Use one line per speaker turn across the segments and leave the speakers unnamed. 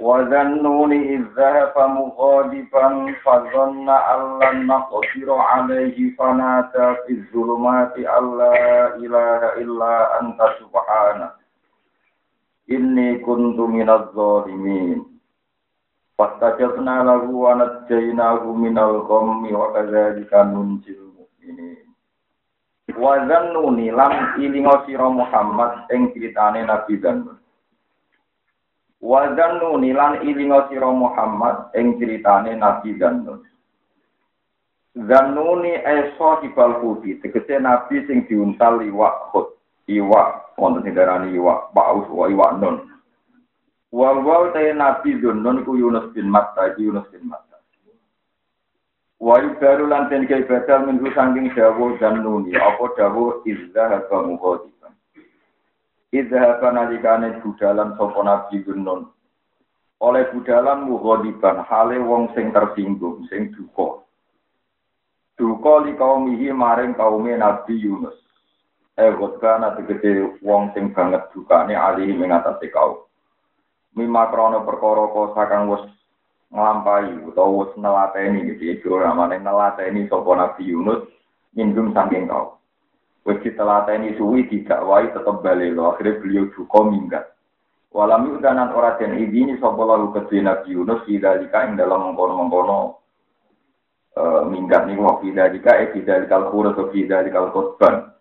وذنون إذ ذهب مغاضبا فظن أن لن نقدر عليه فنادى في الظلمات أن لا إله إلا أنت سبحانك إني كنت من الظالمين فاستجبنا له ونجيناه من الغم وكذلك ننجي المؤمنين وذنون لم إلي محمد إن كريتاني نبي ذنون Wa zannuni lan ilinga sira Muhammad ing critane Nabi Zannun. Zannuni eso hibal hudi, tegese nabi sing diuntal iwak khut, iwak wonten sing darani iwak paus wa iwak nun. Wa wa te nabi Zannun ku Yunus bin Matta, Yunus bin Matta. Wa ibaru lan ten kaya badal minggu saking dawuh Zannuni, apa dawuh izza haba mughadi. Idhaba nalikane budalan sapa Nabi Gunun. Oleh budalan mughadiban hale wong sing tersinggung, sing duka. Duka li kaumihi maring kaume Nabi Yunus. Eh ghadbana tegese wong sing banget dukane ali ing atase kaum. Mima krana perkara kosa kang wis nglampahi utawa wis nelateni iki iki ora maneh nelateni sapa Nabi Yunus nyinggung saking kaum. Wis ditelateni suwi didakwai tetep balik lo. Akhirnya beliau duka minggat. Walam yudanan ora den idini sapa lalu kedhe Nabi Yunus fidalika ing dalam mengkono-mengkono uh, minggat niku wa fidalika e fidalika al-khurus wa fidalika al-qutban.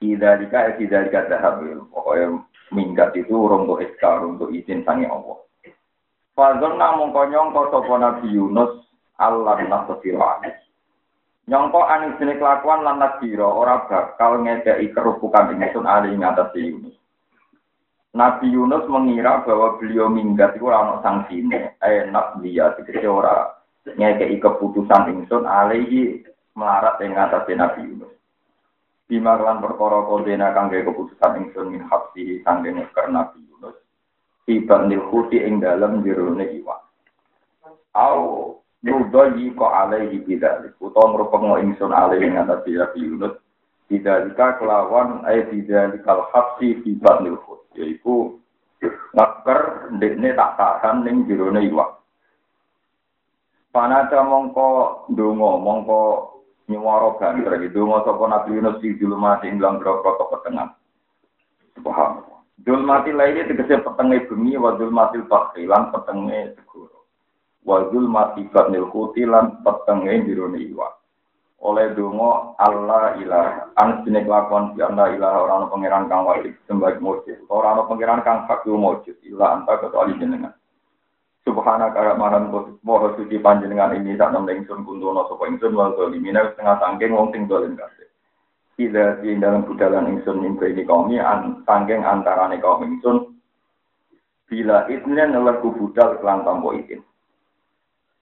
Fidalika e fidalika dahab. Pokoknya minggat itu untuk iskar, untuk izin sangi Allah. Fadzon namung konyong sapa Nabi Yunus Allah nasfira Nyongko anis jenis kelakuan lan nadira ora bakal ngedai kerupukan ingsun ali ing atas Yunus. Nabi Yunus mengira bahwa beliau minggat itu orang sangsine, enak dia tegese ora ngekei keputusan ingsun alihi melarat ing atas Nabi Yunus. Bima kelan perkara kodena kangge keputusan ingsun min hapsi sangge neker Nabi Yunus. Tiba nilhuti ing dalem jerone iwak. Au Nudoyi ko alaihi bidalik. Utawa ngrupeng ingsun alaihi ngatasi Nabi Yunus. Bidalika kelawan ay bidalikal hapsi fi batnil khut. Yaitu ngeker ndekne tak tahan ning jerone iwak. Panada mongko donga mongko nyuwara banter gitu donga sapa Nabi Yunus di julmati ing dalam grogro petengah. Subhanallah. Dulmati lainnya tegese petenge bumi wa dulmatil bahri lan petenge segoro wajul mati batnil kuti lan petenge dirone iwa oleh dongo Allah ilah an sine lakon di anda ilah orang pangeran kang wajib sembah mujud. Orang pangeran kang fakul mujud ilah anta kecuali jenengan. Subhana kara maran moho suci panjenengan ini tak nem ingsun kuntono sapa ingsun wal zalimina setengah sangking wong sing dolen kabeh. Ila di dalam budalan ingsun mimpi ini kaum an sangking antarane kaum ingsun bila idnen lagu budal kelan tampo izin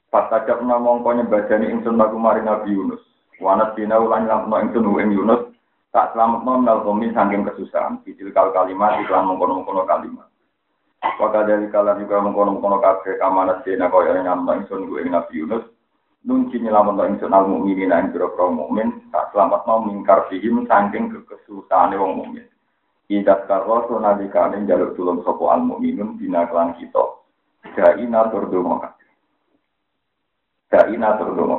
Pasajab namong kau nyembadani ingsun lagu mari Nabi Yunus. Wanat dina ulang lampno ingsun ing Yunus. Tak selamat nom nalkomi saking kesusahan. Bidil kal kalimat iklan mengkono-mengkono kalimat. Waka dari kala juga mengkono-mengkono kabeh kamanat dina kau yang ngamno ingsun ing Nabi Yunus. Nunci nyelamat no ingsun al mukminin ing biro mukmin. Tak selamat nom mingkar fihim saking kekesusahan wong mukmin. Idat karo sunadikane jaluk tulung sopo al mukminun bina kelan kita. Natur donga Dai natur dono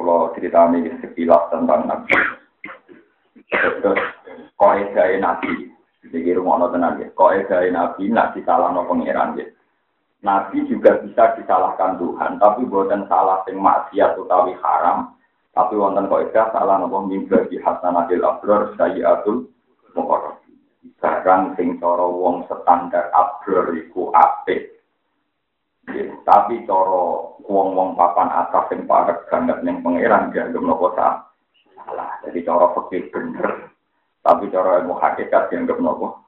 Kalau ini sekilas tentang Nabi. Terus kau edai Nabi. Jadi rumah tenang ya. Kau edai Nabi nak disalah no pangeran ya. Nabi juga bisa disalahkan Tuhan, tapi bukan salah sing maksiat utawi haram. Tapi wonten kok edah salah nopo mimba di hasanatil abror sayyatul mukarrab. Sekarang sing cara wong standar abror iku apik. Tapi coro wong-wong papan atas yang parek banget yang pangeran dianggap nopo salah. Jadi coro fakir bener. Tapi coro ilmu hakikat dianggap nopo.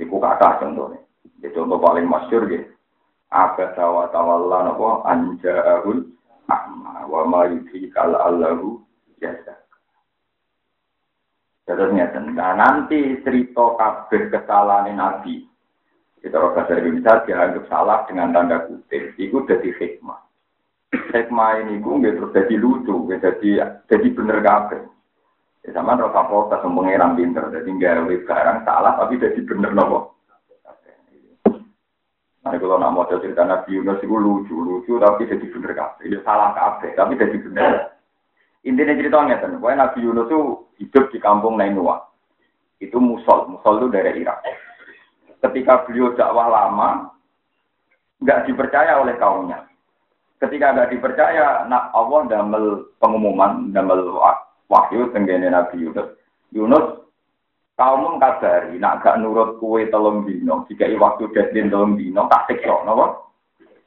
Iku kata contohnya. Itu contoh paling masyur gitu. Apa tawa tawalla nopo anja'ahul amma wa ma yudhikal allahu jasa. Terusnya, nah nanti cerita kabeh kesalahan Nabi. Kita orang dari Indonesia dianggap salah dengan tanda kutip. Itu jadi hikmah. Hikmah ini gue terus jadi lucu, jadi jadi bener kabeh. Ya sama rasa protes pengeran pinter, jadi nggak barang salah tapi jadi bener nopo. Nah, kalau nak mau cerita Nabi Yunus itu lucu, lucu tapi jadi bener kabeh. Ya salah kabeh, tapi jadi bener. Intinya ceritanya kan, pokoknya Nabi Yunus itu hidup di kampung Nainua. Itu Musol, Musol itu dari Irak. Ketika beliau dakwah lama, nggak dipercaya oleh kaumnya. Ketika nggak dipercaya, nak Allah damel pengumuman, damel wahyu tenggene Nabi Yunus. Yunus kaum kabari nak gak nurut kue telung dino jika waktu deadline telung dino tak siksa nopo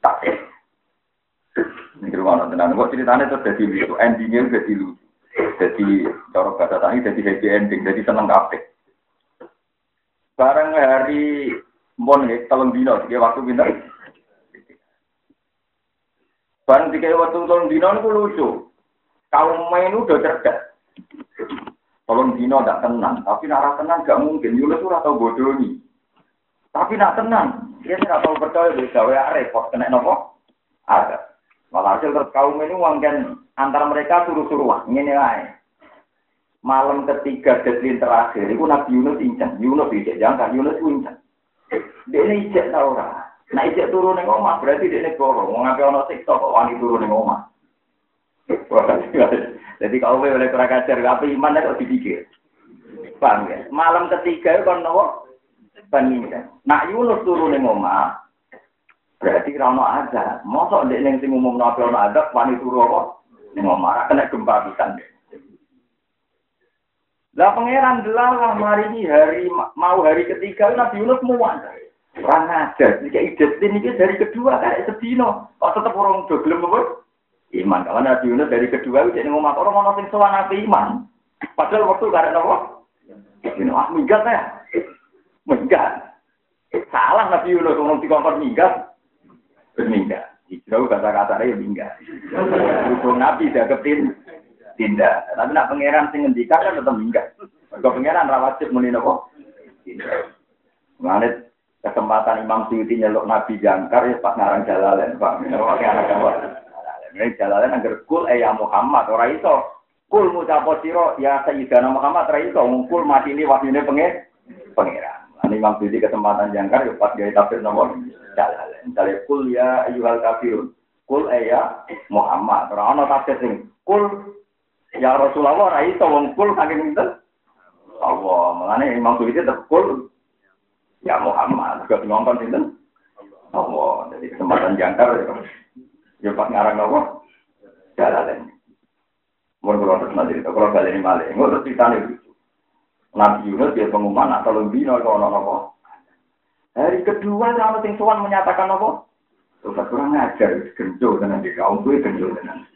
tak siksa. Ini rumah tenan. Kok ceritanya terus jadi lucu? Endingnya jadi lucu. Jadi cara kata tadi jadi happy ending jadi seneng kafe bareng hari mon nih telung dino jika waktu pinter bareng jika waktu telung dino itu lucu kaum main udah cerdas Tolong dino tidak tenang, tapi nak tenang gak mungkin. Yunus ora tau bodoh nih. Tapi nak tenang, dia tidak tahu percaya di gawe repot kena nopo. Ada. Malah hasil terus kaum ini uang antara mereka suruh-suruh ini lain. Malam ketiga deadline terakhir, itu Nabi Yunus incang. Yunus ijek jangan Yunus incang. Dia ini ijek tau ora. Nah turun ning omah berarti dia ini goro. Mau ngapain ono siksa kok wani turun ning omah. Jadi kalau oleh kurang ajar, apa iman kok dipikir. Paham ya? Malam ketiga itu kan nopo pengindah. Nak Yunus turun di ngomah, berarti rano ada. Mosok dek neng sing umum nabi ono ada, wani turu apa? Neng omah, kena gempa bisa deh. Lah pangeran delalah mari hari mau hari ketiga Nabi Yunus muat. Orang ajar, jika ide ini dari kedua kayak sedino, kok tetap orang belum apa? iman. Kalau Nabi Yunus dari kedua itu jadi ngomong orang mau nonton soal Nabi iman. Padahal waktu ada nopo. Ini ah minggat ya, minggat. Salah Nabi Yunus ngomong di kompor minggat, berminggat. Jauh kata-kata ya minggat. Hukum Nabi kepin tindak. Tapi nak pangeran sing ngendikan kan tetap minggat. Kalau pangeran rawatib muni nopo. Mengalit kesempatan Imam Suyuti nyeluk Nabi jangkar ya pas ngarang jalalen, Pak. Pakai anak ini jalalan agar kul eh ya Muhammad ora iso. Kul ngucapo sira ya Sayyidina Muhammad ngkul mati ini wahyune pengen pangeran. Ini Imam Sudi kesempatan jangkar ya pas gaya tafsir nomor jalalan. Misalnya kul ya ayyuhal kafirun. Kul eh ya Muhammad. Ora ana tafsir sing kul Ya Rasulullah ora iso wong kul saking pinten. Allah, mengane Imam Suyuti tekul. Ya Muhammad, kok ngomong pinten? Allah, dari kesempatan jangkar ya. Yo pas ngarang apa? Jalalain. Mun kula terus nanti kita kula bali male, ngono critane itu. Nabi Yunus dia pengumuman nak kalau dino kok ono apa? Hari kedua sama sing menyatakan apa? Tuh kurang ajar, gendul tenan di kaum kuwi gendul tenan.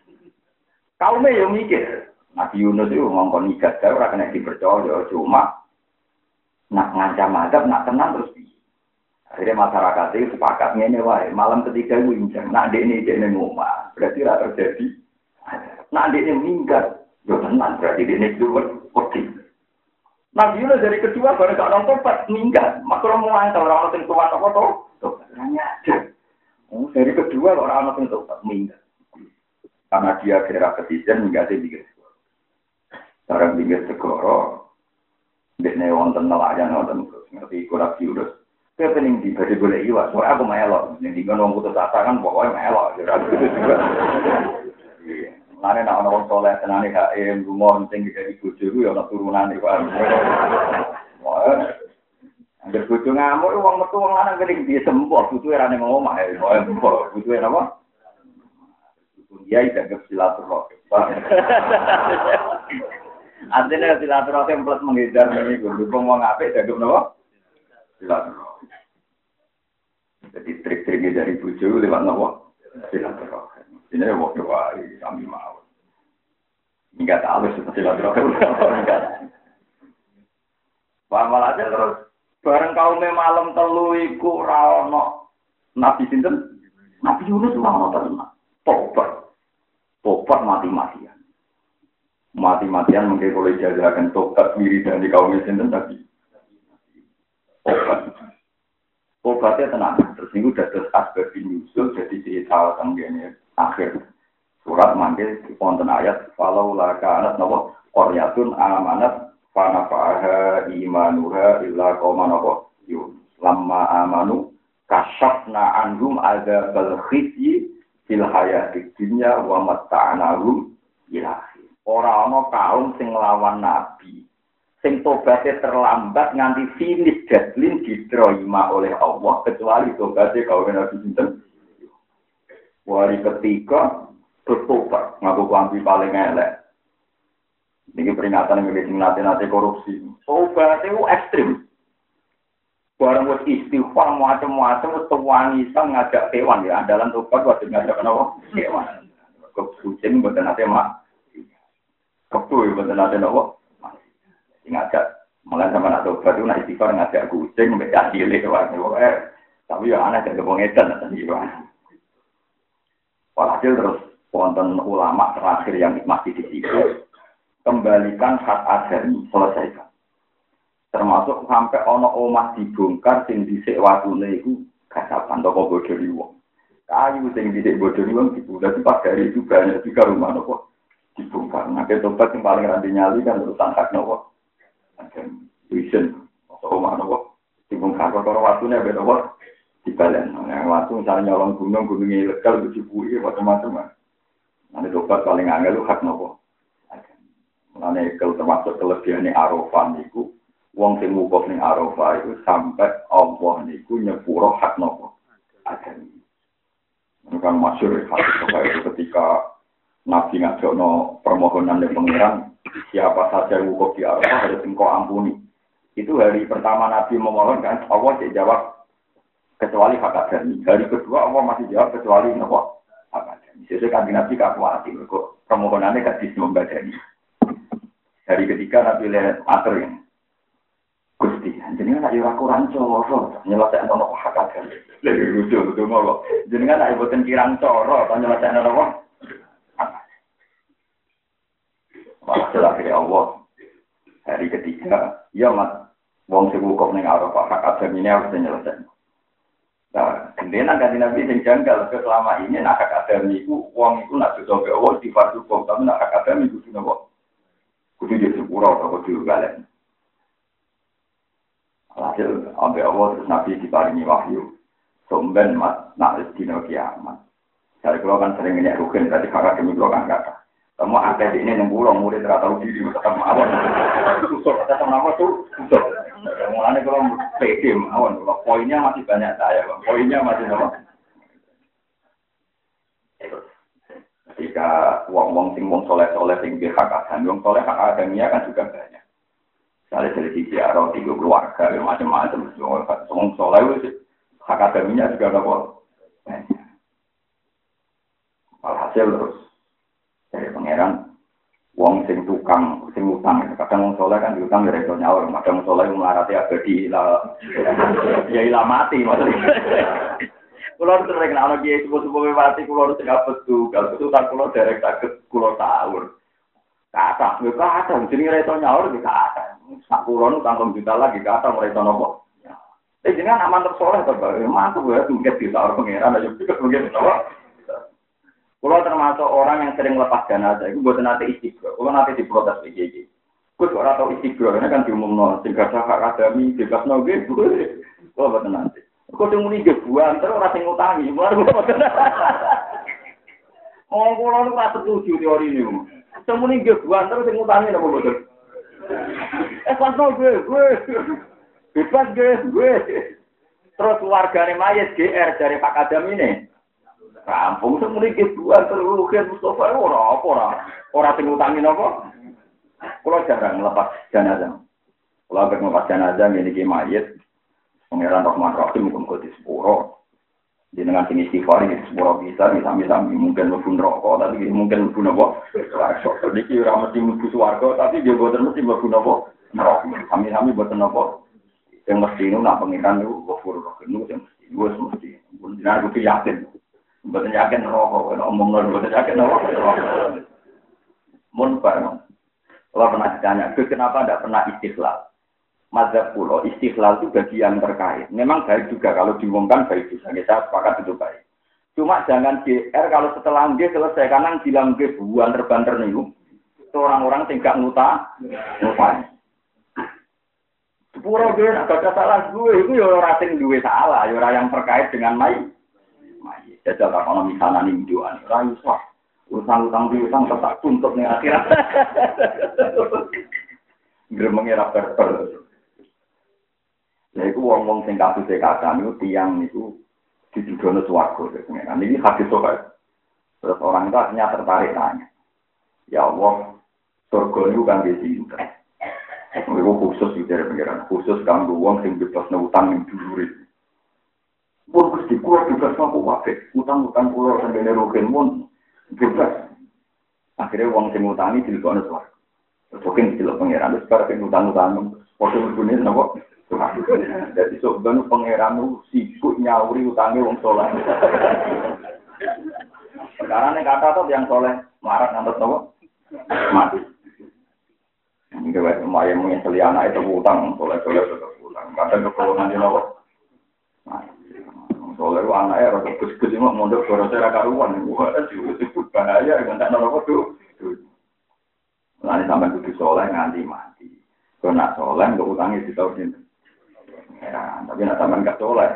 Kaumnya yang mikir, Nabi Yunus itu ngomong nigat, saya orang kena dipercaya, cuma nak ngancam adab, nak tenang terus Akhirnya masyarakat itu sepakat ini wae. Malam ketiga gue inceng. Nak dek ini dek ini ngomah. Berarti tidak terjadi. Nak dek ini minggat. Yo tenang. Berarti dek ini dua putih. Nabi Yunus dari kedua baru gak nonton pas minggat. Makro mau antar orang orang tua apa tuh? Tuh nanya aja. Oh, dari kedua orang orang tua minggat. karena dia daerah pesisir nggak ada pinggir segoro. Sekarang pinggir segoro, di sini wonten nelayan wonten ngerti kurang diurus. Saya pening di bade boleh iwa, soalnya aku melok. Yang di ngomong putus asa kan pokoknya melok. Nanti nak ngomong soleh, tenani haim, rumah, nanti kita dibuji, itu yang turunan itu. Ambil bujung ngamuk, wong metu, uang lana, kering, dia sempur, butuh yang ngomong, ya, butuh yang apa? Dia tidak silaturahmi. Artinya silaturahmi plus menghindar ini gue dukung mau ngapain jadi nopo silaturahmi. Jadi trik-triknya dari bujo lewat nopo silaturahmi. Ini waktu wali kami mau. Enggak tahu seperti silaturahmi. Paham aja terus Bareng kaume malam telu iku ora ono Nabi sinten? Nabi Yunus ora ono tenan. Tobat. Tobat mati-matian. Mati-matian mungkin boleh jajakan tobat diri dari kaum sinten tapi tobat. Tobatnya tenang. Terus ini udah terus asbab nyusul jadi cerita tentang akhir surat manggil konten ayat falau laka anak nawa koryatun amanat fanafaha imanuha illa qauman apa yun lamma amanu kasyafna anhum ada khizyi fil hayati dunya wa matta'nahum ilahi ora ana kaum sing nglawan nabi sing tobaté terlambat nganti finish deadline diterima oleh Allah kecuali tobaté kaum nabi sinten Wari ketiga bertobat ngaku klambi paling elek. Ini peringatan yang nate-nate korupsi. Tobat itu ekstrim. Barang wis istighfar macam-macam wis tuwani sang ngajak hewan ya andalan tobat wajib ngajak kenapa? Hewan. Kucing mboten nate mak. Kepu mboten nate napa? Ngajak malah sama nak tobat itu nak istighfar ngajak kucing mbek cilik hewan. Tapi ya aneh jadi wong edan tadi. Walhasil terus wonten ulama terakhir yang masih di situ kembalikan hak adami selesaikan termasuk sampai ono omah dibongkar sing dhisik watune iku kasapan toko bodoni wong. Kayu sing dhisik bodoni wong dibuka di pas hari itu banyak juga rumah nopo dibongkar. Nah tobat yang paling ranti nyali kan urusan hak nopo. Vision atau omah nopo dibongkar. Kalau watune beda nopo dibalen nah waktu misalnya nyolong gunung gunungnya ilegal dicipui macam-macam Nanti dobat paling angel lu hak nopo. Kalau termasuk kelebihan Arafah niku, wong sing wukuf ning Arafah itu sampai Allah niku nyepuro hak nopo. Ada ini kan masyur itu ketika Nabi no permohonan dari pangeran, siapa saja yang wukuf di Arafah harus engkau ampuni. Itu hari pertama Nabi memohon kan, Allah jawab kecuali hak adami. Hari kedua Allah masih jawab kecuali nopo Sesuai kan Nabi kakuati, kok permohonannya bisa membadani. Hari ketiga Nabi lihat atur yang Gusti, jadi kan ayo aku rancoro, nyelesaikan nopo hak agan. Lebih lucu mau Jadi kan ayo buatin kirang coro, nyelesaikan nopo. Walhasil akhirnya Allah hari ketiga, ya mat, wong sing wukuf ning Arafah hak agan ini harus dinyelesaikan. Nah, gendena kan nabi sing janggal selama ini nak hak adami itu uang itu nak dosa Allah di fardu kok tapi nak hak adami kudu napa? Kudu di sepuro atau kudu balen. Hasil ambil Allah terus nabi diparingi wahyu. Somben mat nak dino kiamat. Saya kalau kan sering nanya rukun tadi kakak demi kalau kan kata. Kamu ada di ini enam bulan murid tahu diri tetap mawon. Susuk tetap nama tuh susuk. Mulanya kalau pede mawon, poinnya masih banyak saya, poinnya masih nama. Ketika wong-wong sing wong soleh-soleh sing hak adam, wong soleh hak adamnya kan juga banyak. Misalnya dari sisi arah tiga keluarga, macam-macam. Wong soleh itu hak adamnya juga ada banyak. Alhasil terus dari pangeran wong sing tukang sing utang. Kadang wong soleh kan diutang ya iso nyaur. Kadang wong soleh melarati abadi ya ila mati maksudnya. Kulo sering ana kiai sepuh-sepuh mati kulo harus gak betu kalau betu tak kulo derek saged kulo sahur. Kata yo kata jenenge iso nyaur di kata sak kulo nu tanggung juta lagi kata ora iso nopo Eh jenengan aman tersoleh Pak. Mantu gue mungkin di sahur pangeran aja pikir mungkin nopo. Kalau termasuk orang yang sering lepas jenazah, itu buat nanti istiqro. Kalau nanti diprotes PJJ. Gue kok atau istiqro, ini kan diumum no, sehingga hak adami, bebas no, gue, kalau buat nanti. Kok cuma ini gebuan, terus orang yang ngutangi, mulai gue buat Oh, kalau lu rasa setuju teori ini, cuma ini gebuan, terus yang ngutangi, apa betul? Eh, no, gue, gue, bebas gue, gue. Terus keluarganya mayat GR dari Pak Adam ini. Kampung semuanya gibuan terlukin Mustafa ora apa ora ora sing utangin apa. Kalau jarang melepas jenazah. Kalau agak melepas jenazah ini ki mayit. Pangeran Rahman Rahim mungkin di sepuro. Jenengan sini istighfar ini sepuro bisa bisa bisa mungkin mlebu rokok tapi mungkin mlebu napa? Swarga. Niki ora mesti mlebu swarga tapi dia boten mesti mlebu napa? Neraka. Kami-kami boten napa? Yang mesti itu nak pengiran itu wafur rohin itu yang mesti. Gue mesti. Jangan gue yakin. Betul yakin rokok. Ngomong nol. Betul yakin rokok. Mun bareng. Kalau pernah ditanya, kenapa tidak pernah istiqlal? Mazhab pulau istiqlal itu bagi yang terkait. Memang baik juga kalau diumumkan baik juga. Saya sepakat itu baik. Cuma jangan GR kalau setelah G selesai karena bilang G buan terbanter nih. Itu orang-orang tinggal nguta, nguta. Sepuro gue nak ada salah gue, itu ya orang sing duwe salah, ya orang yang terkait dengan mai. Mai. Jajal tak ono misalnya nih doan, ora iso. Utang utang di utang tetap tuntut nih akhirat. Gremenge ra berber. Ya itu wong-wong sing kasus kata itu tiang itu di dudono swarga. Nah, ini hadis sokat. Terus orang itu akhirnya tertarik tanya. Ya Allah, surga itu kan di sini. Aku khusus di dari pengiran, khusus kamu uang sing bebas na utang yang dulur itu. Pun pasti kuat bebas na aku wafek, utang utang pulau dan benerogen mun bebas. Akhirnya uang sing utang ini jilbab nasi war. Terjokin di pengiran, terus para sing utang utang nung, waktu berbunyi nung kok. Jadi so benu pengiran nung sibuk nyawuri utange wong saleh. Sekarang ini kata tuh yang soleh, marah ngantut nung. Mati. Ini wae semaya menyesali anak itu utang, soleh-soleh tetap utang. Kadang kekolongan di nopo. Soleh itu anaknya rasa gus-gus ini mondok suara saya karuan. Wah, itu bahaya, nggak nopo tuh. Nanti sampai kudu soleh nganti mati. Kalau nak soleh, nggak utangnya di tahun ini. Ya, tapi nak sampai nggak soleh,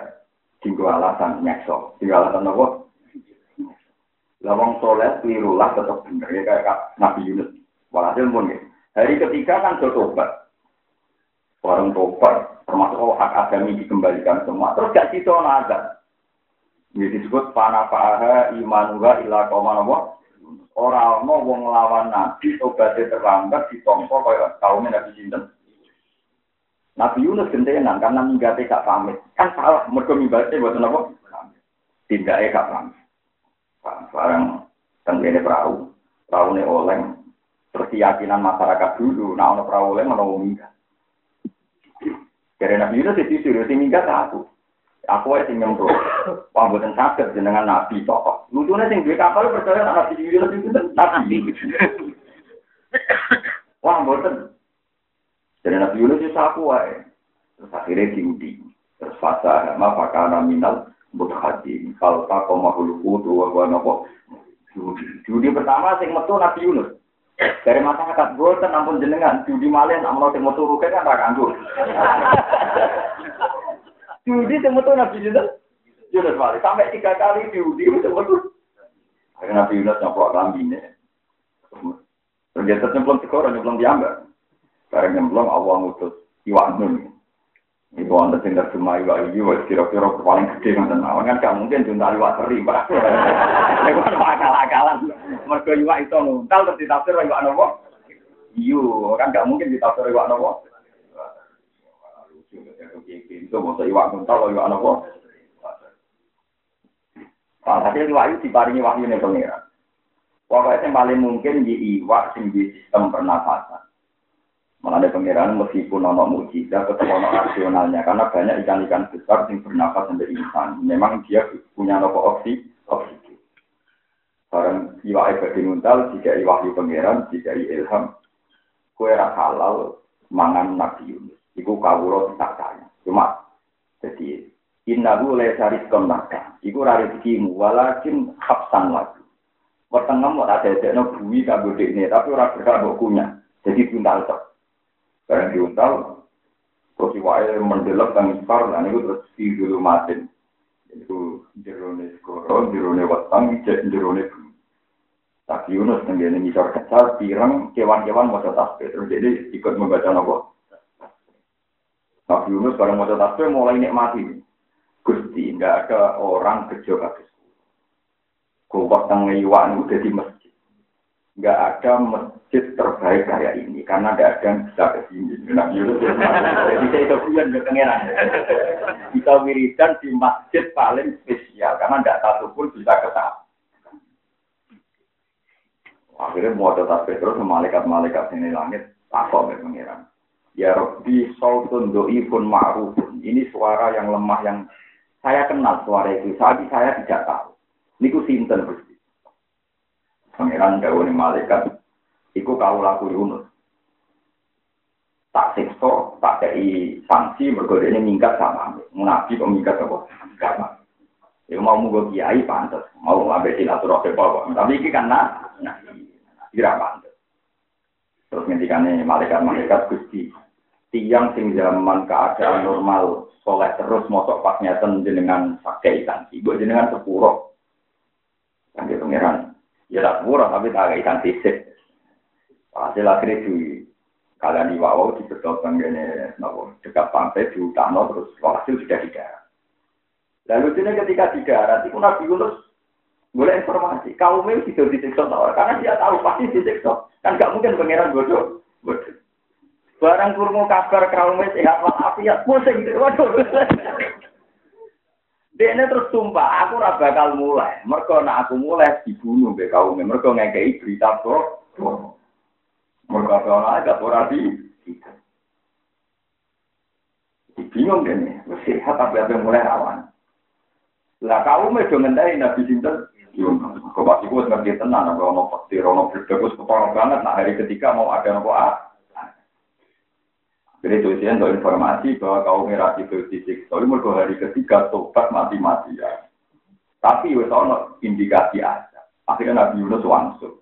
tinggal alasan nyekso. Tinggal alasan apa? Lawang soleh, kelirulah tetap bener. Ya, kayak Nabi Yunus. Walhasil pun ya. Hari ketiga kan tobat. Orang tobat, termasuk hak agami dikembalikan semua. Terus gak situ nazar. Ini disebut panafaha imanuha ila komanowo. Orang mau wong lawan nabi, tobatnya terlambat, ditompo kaya kaumnya nabi Sinten. Nabi Yunus gentenan karena minggatnya gak pamit. Kan salah, mereka minggatnya buat apa? Tindaknya gak pamit. Sekarang tenggene perahu, perahu ini oleng, Terus keyakinan masyarakat dulu, nah ono perahu oleh ono minggat. Karena Nabi Yunus itu suruh si minggat aku. Aku aja sing nyemplung. Wah, sakit jenengan Nabi tokoh. Lucunya sing duwe kapal percaya Nabi Yunus itu Nabi. Wah, buatan. Jadi Nabi Yunus itu aku wae. Terus akhirnya diundi. Terus fasa ma fakana minal mutahadim. Kalau tak kau mahul kudu wa wa nopo. Diundi pertama sing metu Nabi Yunus. Dari masyarakat boten ampun jenengan judi malih nak menawa sing metu ruke kan ra kanggo. Judi sing metu Nabi Yunus. Yunus malih sampai tiga kali judi sing metu. Akhirnya Nabi Yunus nyoplok lambine. Ternyata nyemplung sekor, nyemplung diambil. Bareng nyemplung Allah ngutus iwak nun. Itu anda sing terjemah iwak iwak kira-kira paling gede ngoten mawon kan gak mungkin junta iwak teri, Pak. Nek kan akal-akalan. Mergo iwak itu nuntal terus ditafsir iwak nopo? Iyo, kan gak mungkin ditafsir iwak nopo? Itu mau iwak nuntal iwak nopo? Tapi iwak itu diparingi wahyu nih pengira. Pokoknya yang paling mungkin di iwak sing di sistem pernafasan. Ada pengiran meskipun ono mujizat tetap ono rasionalnya karena banyak ikan-ikan besar yang bernafas menjadi insan. Memang dia punya nopo oksi, oksigen. Barang iwa ibadi nuntal, jika wahyu pengiran, jika ilham, kue halal mangan Nabi Yunus. Iku kawulo tak kaya. Cuma, jadi, innahu lesaris konaka. Iku rari rezeki walakin hapsan lagi. Mau ada ada bumi kagak ini, tapi orang berkah kunyah. Jadi buntal tok. Barang diuntal, terus iwae mendelok kang ispar, dan itu terus di dulu matin. Itu jerone skoro, jerone wetang, jerone bumi. Tapi Yunus tenggene ngisor kecal, pirang kewan-kewan mau tasbih. Terus jadi ikut membaca nopo. Nabi Yunus bareng mau tasbih mulai nikmati. Gusti, nggak ada orang kerja kabeh. Kuwat teng iwan itu jadi masjid. Nggak ada masjid terbaik kayak ini karena tidak ada yang bisa ke sini. Nabi Yunus jadi saya bulan berkengeran. Kita wiridan di masjid paling spesial karena tidak satu pun bisa ke sana. Akhirnya mau tetap terus malaikat-malaikat ini langit takut pengiran. Ya Rabbi sautun do'ifun ma'rufun. Ini suara yang lemah yang saya kenal suara itu. Tapi saya tidak tahu. Niku sinten. Pangeran dawuh malaikat iku kau laku Yunus. Tak siksa, tak kei sanksi mergo ini minggat sama. Nabi kok apa? Enggak, Ya mau mugo kiai pantas, mau ngambil silaturahmi apa. Tapi ini kan nah, nah, kira pantas. Terus ngendikane malaikat-malaikat Gusti, tiang sing zaman keadaan normal soleh terus mosok pas nyeten jenengan pakai ikan ibu jenengan sepuro dia pangeran ya tak sepuro tapi tak ikan sisik. Hasil akhirnya di kalian di bawah di betul gini nopo dekat pantai di utano terus hasil sudah di darat. Lalu jadi ketika di darat itu nabi Yunus boleh informasi kaumnya tidak disiksa karena dia tahu pasti disiksa. Kan gak mungkin pangeran bodoh. Bodoh. Barang kurma kabar kaumnya sehat walafiat, pusing. Waduh. Dene terus sumpah, aku ora bakal mulai. Mergo nek aku mulai dibunuh mbek kaum, mergo ngekeki berita kok. Mergo ora ana gak ora di. Iki bingung dene, wis sehat apa ya mulai awan. Lah kaum mesti ngendai nabi sinten? Kok pasti kuwi ngerti tenan apa ono petir ono petir kok banget nah hari ketika mau ada nopo ah. Jadi tulisan untuk informasi bahwa kaum itu fisik. Tapi mereka hari ketiga tobat mati-mati ya. Tapi wes indikasi aja. Akhirnya Nabi Yunus wangsul.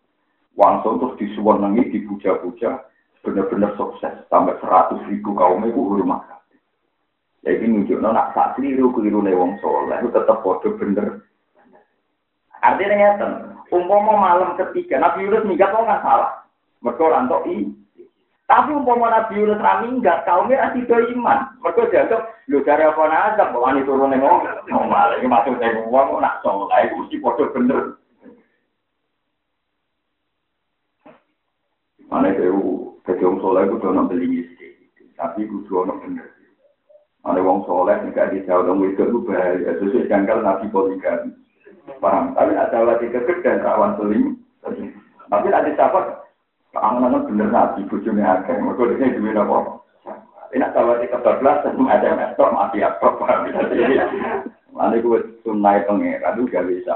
Wangsul terus disuwenengi, dipuja-puja. Benar-benar sukses. Sampai seratus ribu kaum itu rumah Jadi nunjukno nak sak keliru keliru wong soleh itu tetap bodoh bener. Artinya ngeten, umpama malam ketiga Nabi Yunus minggat nggak salah. Mereka rantok i, tapi umpama Nabi Yunus ra minggat, kaumnya asih do iman. Mergo dianggap lho dari apa nazar kok ani turun ning ngomong. Malah iki ning wong nak saleh iku mesti padha bener. Mana itu, jadi wong soleh itu dono beli tapi itu dono bener. Mana wong soleh jika di jauh dong itu itu bahaya, sesuai jangkal nabi. Paham? Tapi ada lagi kekeh dan rawan seling. Tapi ada sahabat Angan-angan bener nabi, bujune akeh. Mereka ini duit apa? Ini kalau di kebablasan, ada mestok, mati apa, paham ya? Mana gue sunai pengeran, itu gak bisa.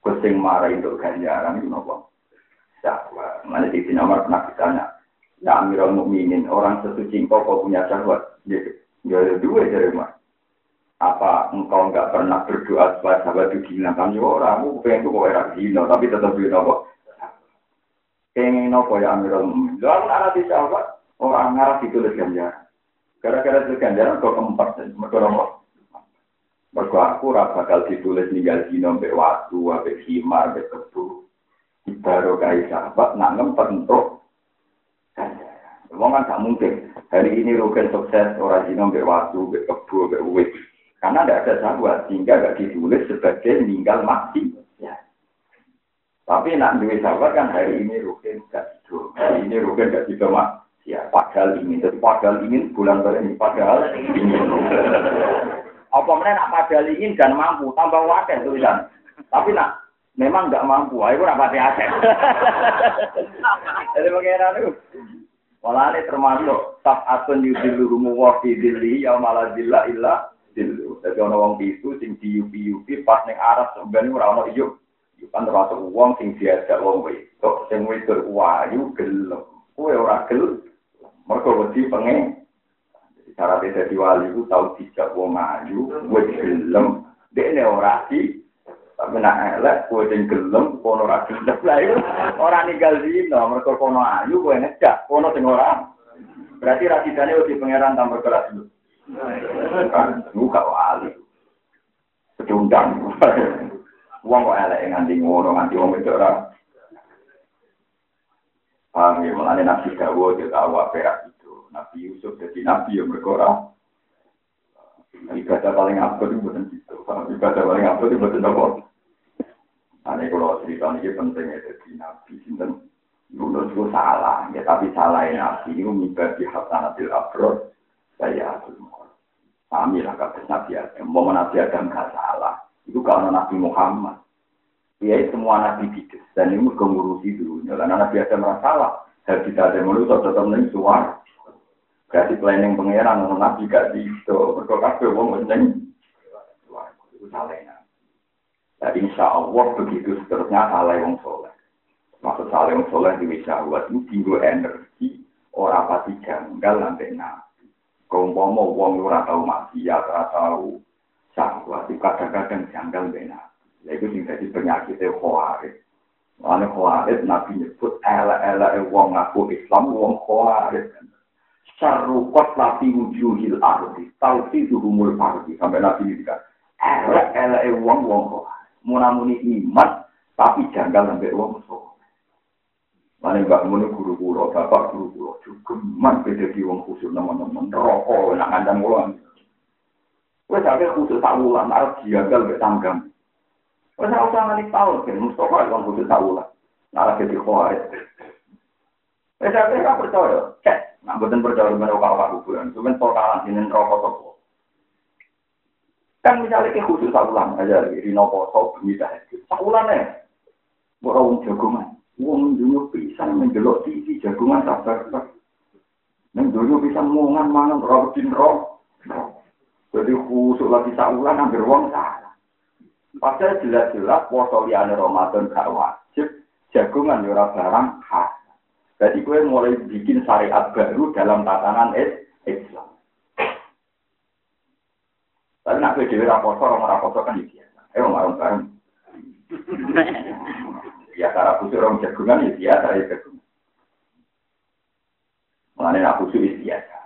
Gue marah itu ganjaran, itu nopo. Syahwat. Mana di sini nomor pernah ditanya. Ya Amirul Mukminin, orang sesuci engkau kau punya syahwat. Ya, ya ada dua dari mana. Apa engkau enggak pernah berdoa supaya sahabat itu gila? Kan ya orang, aku pengen kau era gila, tapi tetap gila kok. Pengen nopo ya Amirul Mukminin. Lalu anak di sahabat orang ngarah ditulis ganjaran. Gara-gara itu ganjaran kok keempat dan mereka. Mereka aku rasa bakal ditulis ninggal dino mbek waktu, mbek himar, mbek kebu. Baru kayak sahabat nak ngempet ganjaran. Wong kan gak mungkin. Hari ini Rugen sukses orang dino mbek waktu, mbek kebu, mbek uwit. Karena tidak ada sahabat sehingga gak ditulis sebagai meninggal mati. Tapi nak duit sahabat kan hari ini rugen gak tidur, hari ini rugen gak tidur mak. Ya, padahal ingin, jadi padahal ingin bulan ini, padahal ingin. Apa mana nak padahal ingin dan mampu, tambah wakil tulisan. Tapi nak memang nggak mampu, ayo rapati aset. Jadi bagaimana itu? Ini termasuk tak atun yudilu rumu wafi dili, ya malah dilla illa dilu. Jadi orang wong itu sing diupi yupi pas neng Arab sebenarnya orang mau iup kan termasuk uang sing diajak wong wedok sing wedok wayu gelem. Kowe ora gelem. Mergo wedi pengen cara dadi wali ku tau dijak wong ayu kowe gelem. Dekne ora di tapi nak elek kowe sing gelem kono ora gelem. Lah itu ora ninggal dino mergo kono ayu kowe ngejak kono sing ora. Berarti rasidane wedi pangeran tambah keras dulu buka wali. Pecundang Wong kok elek nganti ngono nganti wong itu ora. Paham ya, mulane Nabi Dawo dia tahu apa itu. Nabi Yusuf jadi Nabi yang berkora. Ibadah paling apa itu bukan itu. Ibadah paling apa itu bukan apa. Nah, kalau cerita ini penting ya, jadi Nabi Sinten. Yunus itu salah, ya tapi salah ya Nabi itu mengibadi hasanatil abrod. Saya Pahami lah kata Nabi Adam. Mau Nabi Adam gak salah. Itu karena Nabi Muhammad. Ya semua Nabi bidik. Dan ini ngurusi dulu. Karena Nabi ada masalah. Dari kita ada manusia tetap nih suar. Berarti planning pangeran ngono nabi gak bisa. Wong ngene. Wah, itu salehnya. Jadi insya Allah begitu seterusnya salah yang soleh. Maksud salah yang soleh di syahwat ini tinggal energi orang pasti janggal sampai nabi. Kau mau wong ora tahu maksiat, ora tahu syahwat, kadang-kadang janggal benar. Ya itu sing jadi penyakitnya khawarij. Ane khawarij Nabi nyebut ela-ela wong ngaku Islam wong khawarij. Syarukot lati wujuhil ardi, taufiduhumul ardi. Sampai Nabi ini kan, ela-ela wong wong khawarij. Munamuni iman, tapi janggal sampai wong soleh. Mana enggak muni guru guru, bapak guru guru, juga man beda di wong khusus teman-teman rokok, nak ngandang ulang. Wes sampe kudu sawulan arep diagal mek tanggam. Wes ora usah ngalih tau ben Mustofa wong kudu sawulan. Nara ke dikhoare. Wes sampe ra percaya. Cek, nak mboten percaya karo kawah kuburan, cuman portalan dinen rokok toko. Kan misalnya ke kudu sawulan aja lagi di nopo sok bumi dah. Sawulan. Ora wong jagongan. Wong dunyo pisan menjelok TV jagongan sabar-sabar. Nang dunyo pisan mungan mangan rokok din rokok. Jadi khusus lagi saulan hampir wong salah. Padahal jelas-jelas poso liane Ramadan gak wajib. Jagungan yura barang khas. Jadi gue mulai bikin syariat baru dalam tatanan Islam. Tapi nak gue dewi raposo, orang raposo kan biasa. Eh, orang bareng. Ya cara khusus orang jagungan ya biasa ya jagungan. Mengenai aku khusus biasa.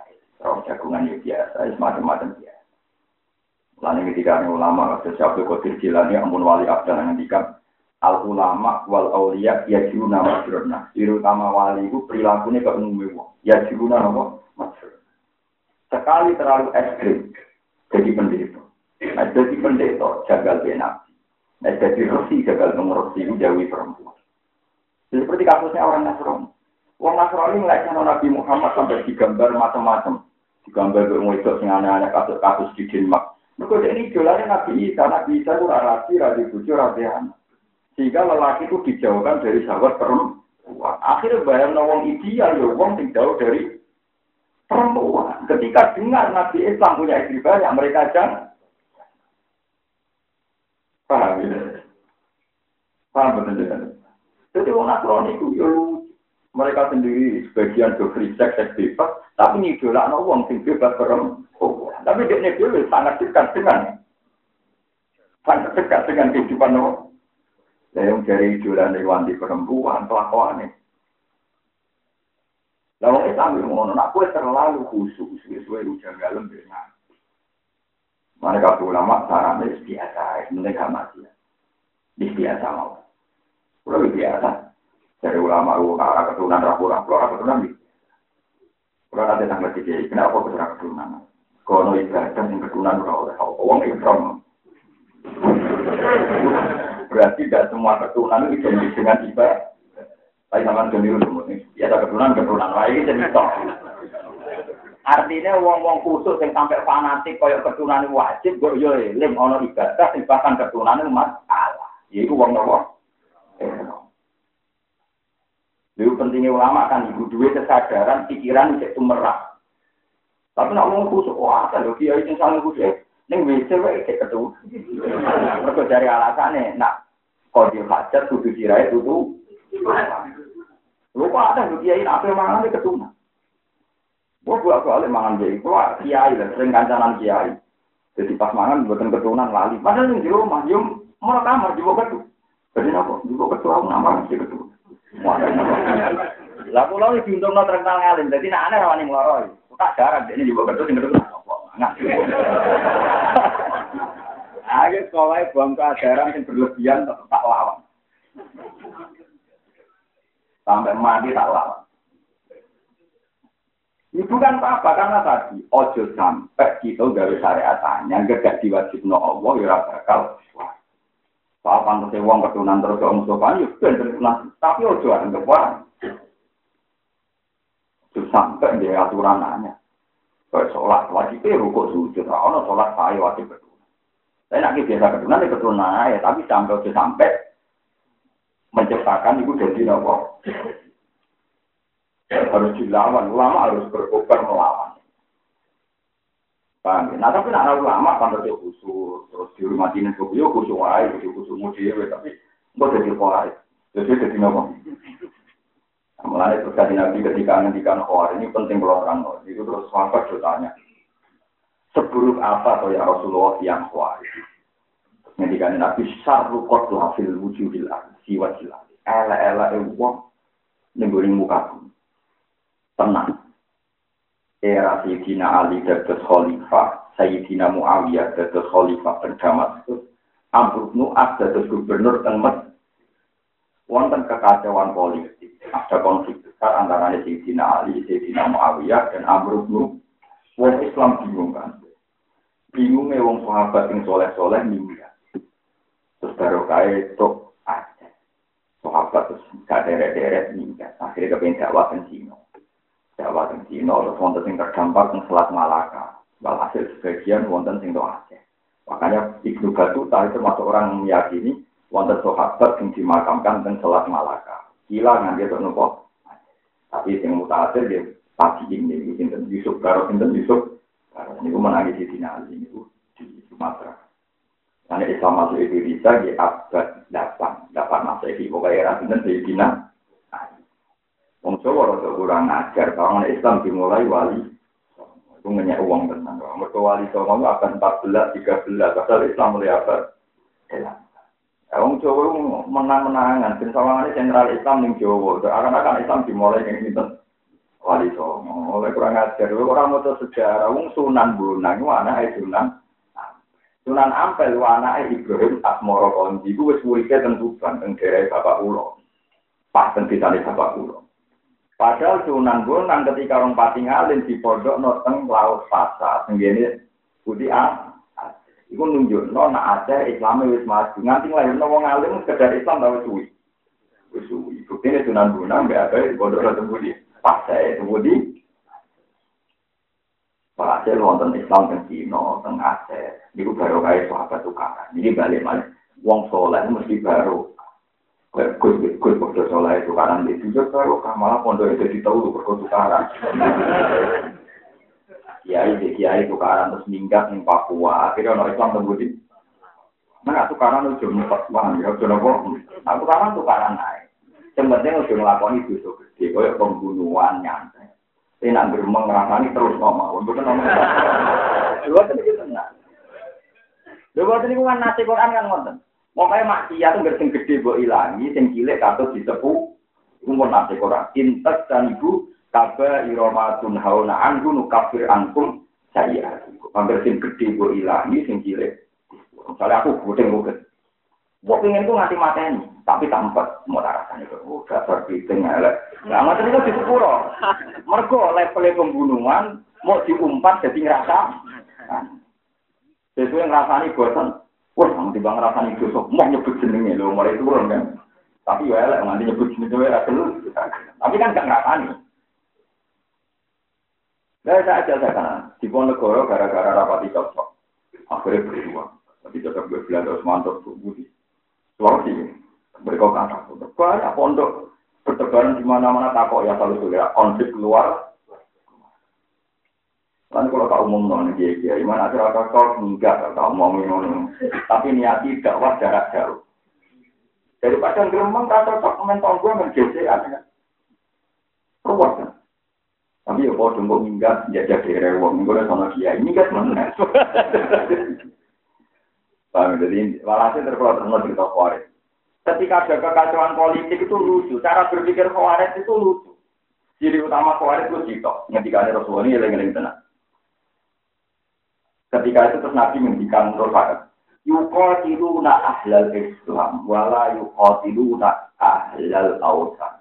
Orang jagungan ya biasa, ya semacam-macam biasa. Lalu ketika ini ulama, kata Syabdu Qadir Jilani, ampun wali abdal ngendikan, al ulama wal aulia ya jiruna masrurna. Terutama wali itu perilakunya ke umumnya wong. Ya jiruna apa? Masrurna. Sekali terlalu ekstrim, jadi pendeta. Nah, jadi pendeta, jagal benak. Nah, jadi resi gagal mengurusi jauhi perempuan. Seperti kasusnya orang Nasrani. Orang Nasrani melihatnya Nabi Muhammad sampai digambar macam-macam. Digambar itu sing aneh-aneh kasus-kasus di Denmark. Mereka ini jualannya Nabi Isa. Nabi Isa itu rasi, rasi bucu, rasi. Sehingga lelaki itu dijauhkan dari sahabat perempuan. Akhirnya bayang nawang ideal, ya wong jauh dari perempuan. Ketika dengar Nabi Islam punya istri banyak, mereka jangan Paham ya? Paham betul ya? Jadi orang Nasrani itu ya mereka sendiri sebagian do free sex, bebas, tapi ngidola no uang sing bebas perempuan. Tapi dia dulu sangat dekat dengan sangat dekat dengan kehidupan no. Yang dari idola wanti perempuan, kelakuan ini. Lalu Islam yang ngono, aku terlalu khusus, sesuai ujian dalam dengan mereka ulama saran biasa, gak mati. Di biasa mau. Udah biasa. Dari ulama arah keturunan rapu-rapu, arah keturunan di. Kalau ada tanggal tiga, kenapa keturunan keturunan? Kalau ibadah yang keturunan udah oleh uang ikram. Berarti tidak semua keturunan itu identik dengan ibadah. Tapi sama dengan dulu, ya ada keturunan keturunan lain jadi top. Artinya wong-wong khusus yang sampai fanatik kaya keturunan wajib, gue yo eling ono ibadah bahkan keturunan masalah. Yaiku wong nopo. Lalu pentingnya ulama kan ibu duit kesadaran pikiran itu merah. Tapi nak wong khusus, wah kan lho kiai sing saling khusus. Ning WC wae cek ketu. Mergo dari alasane nak kode hajat kudu sirai tutu. Lu kok ada lho kiai apa mangan keturunan. Gue buat balik mangan jadi, gue kiai lah, sering kancanan kiai. Jadi pas mangan buatan keturunan lali. Padahal yang di rumah, yum mau kamar juga ketu. Jadi apa? Juga ketu aku nama sih ketu. Lah pulau ini diuntung no terkenal ngalim, jadi nak aneh rawani ngeloroi. Tak jarang, ini juga ketu sing ketu. Ayo sekolah buang keajaran yang berlebihan tak lawan. Sampai mati tak lawan. Itu kan apa? Karena tadi ojo sampai kita gawe syariat tanya, gak diwajib no Allah, ya bakal. Soal pantasnya uang keturunan terus ke Mustafa, ya ben keturunan. Tapi ojo ada kebuan. Ojo sampai dia aturan nanya. Kayak sholat wajibnya rukuk sujud, ono sholat saya wajib keturunan. Saya nak biasa keturunan ya keturunan ya, tapi sampai ojo sampai menciptakan itu jadi nopo harus dilawan, ulama harus berkobar melawan. Paham ya? Nah tapi nak ulama kan terus khusus, terus di rumah dinas kok yo khusus wae, khusus khusus dhewe tapi kok jadi kuat. Jadi jadi nopo. Mulai terus kasih nabi ketika ngendikan khawar ini penting kalau terang itu terus sahabat tanya seburuk apa atau ya Rasulullah yang khawar ngendikan nabi syarru qatla fil wujudil siwa jilah. Ela ela e wong ning muka tenang era Sayyidina Ali dados khalifah, Sayyidina Muawiyah dados khalifah Damaskus, Amr bin As dados gubernur teng. Wonten kekacauan politik, ada konflik besar antara Sayyidina Ali, Sayyidina Muawiyah dan Amr bin Wong Islam bingung kan. Bingungnya wong sahabat yang soleh-soleh minggat. Terus baru kaya itu aja. Sahabat terus gak deret-deret. Akhirnya kepengen dakwah Cina. Jawa dan Cina, terus wonten sing terdampar di Selat Malaka. Walhasil sebagian wonten sing Aceh. Makanya Ibnu Batuta itu termasuk orang yang meyakini wonten sahabat yang dimakamkan di Selat Malaka. Gila nganti itu nopo. Tapi yang mutakhir dia pagi ini, Sinten Yusuf, Karo Sinten Yusuf, Karo ini menangis di Dinali, ini di Sumatera. Karena Islam masuk Indonesia di abad 8, 8 Masehi. Pokoknya era Sinten di Dinali. Wong Jawa rada kurang ajar, kalau Islam dimulai wali. Itu ngenyak uang tenang. Mereka wali itu akan 14, 13, padahal Islam mulai apa? Ya, Wong Jawa menang-menangan, dan sawangannya sentral Islam di Jawa. Akan-akan Islam dimulai yang ini wali Songo. Oleh kurang ajar, orang mau sejarah, Wong Sunan Bonang, itu anak Sunan. Sunan Ampel, itu anak Ibrahim Asmoro Konji, itu wis wurike tentu banteng daerah Bapak Ulo. Pas tentu Bapak Ulo. Padahal Sunan Bonang ketika orang pati ngalin di pondok noteng laut fasa, tenggene putih ah, Iku nunjuk no nak ada Islam wis maju. Nganti lahir wong alim sekedar Islam tahu suwi. Suwi. Buktinya Sunan Bonang mbak ada di pondok noteng putih. Pas saya itu. Hasil wonten Islam teng Cina, teng Aceh. Iku baru kaya sahabat tukaran. Jadi balik balik. Wong soleh mesti baru. Gus Gus Podo Soleh itu di tujuh kalau malah pondok itu di tahu berkotukaran. Kiai di Kiai tukaran terus minggat di Papua. Akhirnya orang Islam tembutin. Nah tukaran udah empat bang ya udah nopo. Nah tukaran tukaran naik. Sebenarnya udah dosa gede, kayak pembunuhan nyantai. Saya nak bermeng ngerasani terus ngomong. Ngomong. Kita tenang. Dua tadi kan nasi Quran kan ngonten. Pokoknya maksiat itu nggak sing gede buat ilangi, sing cilik katut disepu. Umur nasi koran. Intas dan ibu kaba iromatun hauna anhu nukafir angkum saya. Hampir sing gede buat ilangi, sing cilik. Misalnya aku budeng bukan. Gue pengen tuh ngasih mateni, tapi tampak mau rasanya itu. Oh, dasar biting elek. Nah, macam itu di sepuro. Mergo level pembunuhan mau diumpat jadi ngerasa. Sesuai ngerasani bosan. Wah, nanti bang rasanya dosa, mau nyebut jenenge lo, mulai turun kan. Tapi ya lah, nanti nyebut jenenge ya dulu. Tapi kan gak ngerasani. Nah, saya aja saya kan, di Ponegoro gara-gara rapati cocok. Akhirnya berdua. Tapi cocok gue bilang terus mantap tuh budi. Sulawesi, mereka kata, banyak pondok bertebaran di mana-mana takok ya selalu sudah konflik keluar Kan kalau tak umum non dia dia, gimana acara kau enggak tak mau ngomong, tapi niat tidak wah jarak jauh. Dari padang geremang kata tak komentar gue menjadi ada ruwet kan. Tapi ya kau tunggu minggat jajah daerah uang gue sama dia ini kan mana? Paham jadi walhasil terkeluar terus cerita khawarij. Ketika ada kekacauan politik itu lucu, cara berpikir khawarij itu lucu. Jadi utama khawarij itu jito, ketika ada Rasulullah ini yang tenang. Ketika itu terus Nabi menghentikan terus yuqatiluna ahlal Islam wala yuqatiluna ahlal awsan.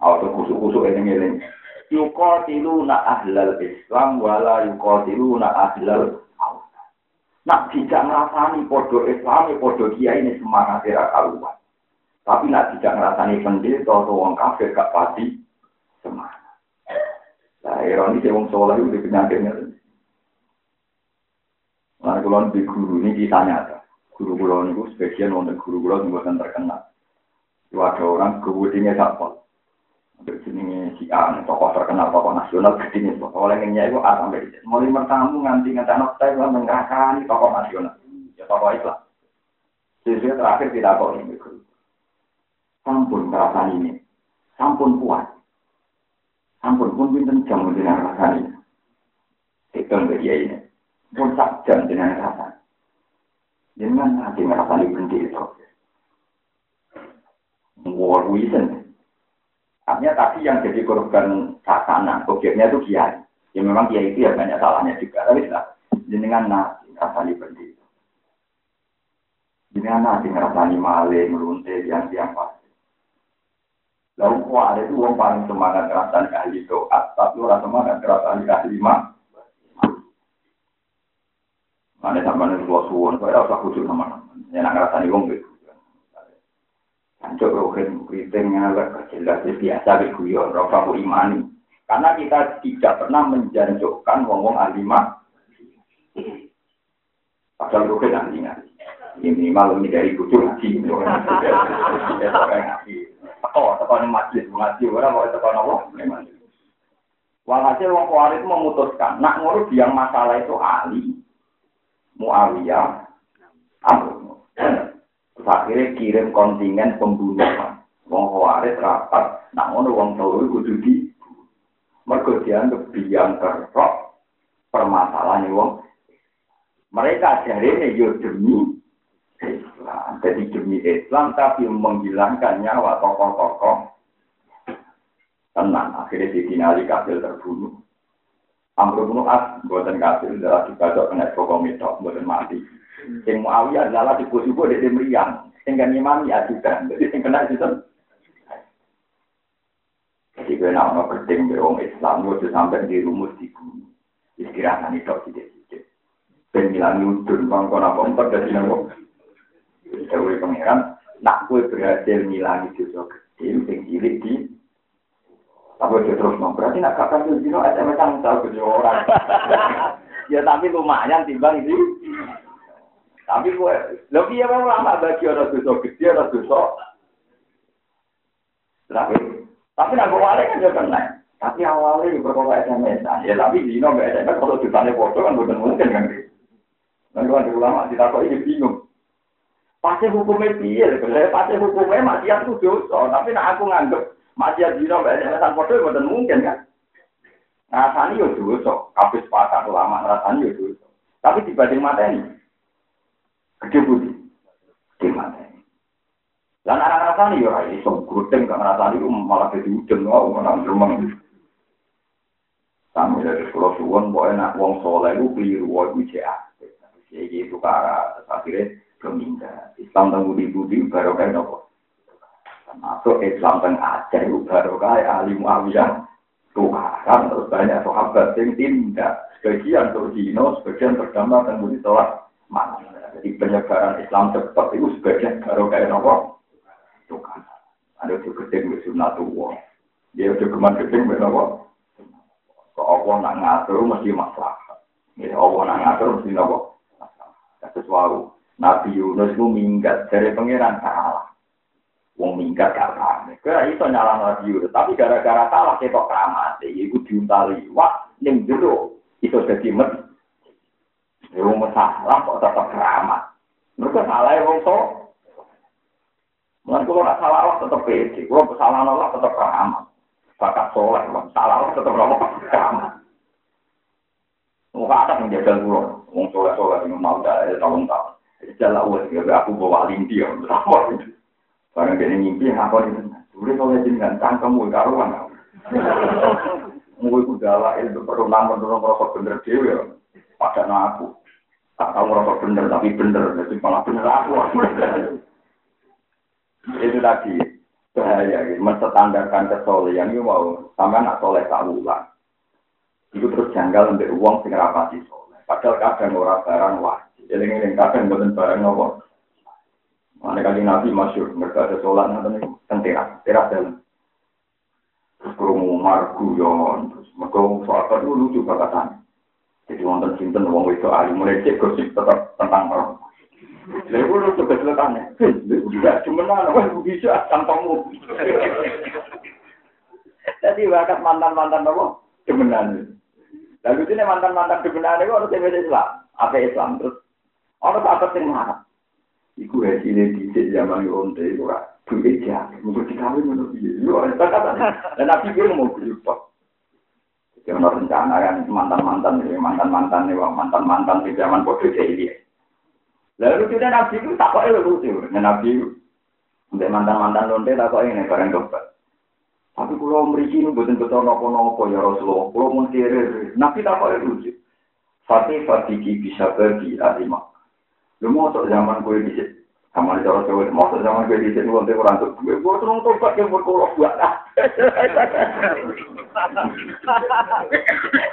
Atau kusuk-kusuk ini ini. Yuqatiluna ahlal Islam wala yuqatiluna ahlal awsan. Nak tidak ngerasani podo Islam, podo dia ini semangat tidak karuan. Tapi nak tidak ngerasani pendeta atau orang kafir gak pasti semangat. Nah, ironis ya wong soleh itu penyakitnya. Kalau di guru ini ditanya ada. Guru guru ini sebagian untuk guru guru yang bukan terkenal. Itu ada orang guru ini siapa? Berjenenge si A, tokoh terkenal, tokoh nasional, gede nih, oleh ngenyai itu A sampai di Mulai mertamu nganti nganti anak saya itu mengerahkan tokoh nasional, ya tokoh Islam. Jadi terakhir tidak kok ini, sampun perasaan ini, sampun kuat, sampun pun pinten jam dengan perasaan ini. Itu enggak ini, pun sak jam dengan perasaan. Jangan nanti ngerasani berhenti itu. War reason. Artinya tadi yang jadi korban sasana, objeknya itu kiai. Ya memang kiai itu ya banyak salahnya juga. Tapi sudah, jenengan nasi ngerasani berhenti itu. Jenengan nasi ngerasani maling, melunte, yang pasti. Lalu kok ada itu orang paling semangat ngerasani ahli doa, tapi orang semangat ngerasani ahli mah. Mana sama nih luas suwon, saya usah khusus sama Ya nak ngerasani wong gitu. Hancur rohin, keriting, ngalak, jelas, biasa, guyon, rofa imani. Karena kita tidak pernah menjanjukkan wong-wong alimah. Padahal rohin ahli. Ini minimal ini dari kucur ngaji. Teko, teko ini masjid, ngaji, orang mau teko nopo. Walhasil wong kuarit memutuskan, nak ngurus yang masalah itu ahli, Muawiyah Amr. Terus akhirnya kirim kontingen pembunuhan. Wong Khawarij rapat, ngono wong turu kudu di mergo dianggap biang kerok permasalahan wong. Mereka jari yo demi Islam, jadi demi Islam tapi menghilangkan nyawa tokoh-tokoh tenang. Akhirnya di Ali Kafir terbunuh. Amr bin As buatan kafir adalah dibacok kena pokok mitok buatan mati. Yang Muawiyah adalah di kusuko di meriang. Yang kan imami ajudan. Jadi yang kena itu. Jadi gue nama penting be orang Islam itu sampai di rumus di bumi. Istirahat itu tidak-tidak. Ben ngilangi udun bang kono apa empat dari nopo. Dewi pangeran, nak kue berhasil ngilangi dosa kecil, sing cilik di tapi dia terus mau berarti nak kakak tuh dino SMS kan tahu kerja orang. ya tapi lumayan timbang itu. Tapi gue, lebih ya memang lama bagi orang dosa gede, orang dosa. Tapi, tapi nak wale kan juga kena. Tapi awalnya berkata SMS, ya tapi dino nggak SMS kalau ditanya foto kan bukan mungkin kan. Kalau ada ulama kita kok ini bingung. Pasti hukumnya piye, pasti hukumnya masih aku dosa, tapi nak aku nganggep masih dino mbak Esan foto itu mungkin kan. Ngasani yo dosa, kabeh sepakat ulama ngrasani yo dosa. Tapi dibanding mata ini, gede budi, gede mata ini. Dan anak ngrasani yo ora iso gak ngrasani malah jadi udeng wow malah rumeng. Kami dari Pulau Suwon, boleh nak wong soleh itu keliru, Jadi itu akhirnya keminta. Islam tangguh di budi, baru kayak. Masuk Islam dan Aceh itu baru kayak ahli Muawiyah. Tukaran terus banyak sahabat yang tindak. Sebagian Turkino, sebagian berdampak dan budi sholat. Mana? Jadi penyebaran Islam cepat itu sebagian baru kayak nopo. Tukaran. Ada juga gede sunatullah. Dia udah keman gede nopo. Kok Allah nak ngatur mesti masalah. Ya Allah nak ngatur mesti nopo. Masalah. Sesuatu. Nabi Yunus itu minggat dari pangeran kalah. Wong minggat paham. Kira itu nyala Nabi Yunus. Tapi gara-gara salah ketok keramat. Iku diuntali. Wah, yang jero. Itu jadi med. Wong masalah kok tetap keramat. Mereka salah ya wong so. Mungkin kalau nggak salah tetap pede. Kalau kesalahan Allah tetap keramat. Bakat soleh. Salah Allah tetap keramat. Muka ada menjaga pulau. Wong soleh-soleh yang mau dari tahun-tahun. Jalan uang. Aku bawa linti. Sama itu. Barang dia ngimpi, apa itu? Dulu kalau jenengan cangkem, karuan. Mungkin udah lah, itu perlu namun dorong rokok bener dewi. Pada aku. Tak tahu rokok bener, tapi bener. Jadi malah bener aku. itu tadi bahaya, gitu. menstandarkan kesolehan itu mau sama nak soleh kaulah. Itu terus janggal untuk uang sing rapati soleh. Padahal kadang orang barang wajib. Jadi ini kadang bukan barang nopo. Mana kali Nabi masyur, mereka ada sholat nanti teras, teras dalam. Terus kerungu margu yon, terus mereka soal dulu lucu kakatan. Jadi wonten sinten wong itu ahli mulai cek gosip tetap tentang orang. Lalu gue lucu keselekannya, juga cuma nana, wah bisa tampamu. Jadi bakat mantan-mantan apa? Demenan. Lalu ini mantan-mantan demenan itu harus Islam. Apa Islam? Terus orang apa marah? Iku hasilnya di zaman onte itu lah. Duit aja. Mungkin dikawin menurut dia. Dan Nabi gue mau berubah. Jadi orang rencana kan mantan-mantan, mantan-mantan, mantan-mantan di zaman bodoh jahiliyah. Lalu kita Nabi itu tak kok lucu. Nabi itu untuk mantan-mantan lonte tak kok ini barang dobat. Tapi kalau mereka ini bukan betul nopo-nopo ya Rasulullah. Kalau mau Nabi tak kok lucu. Fatih Fatih bisa pergi alimah. Lu mau zaman gue di situ. Sama di cara Jawa, mau zaman gue di sini nanti orang tuh gue, gue terus tobat yang berkolok buat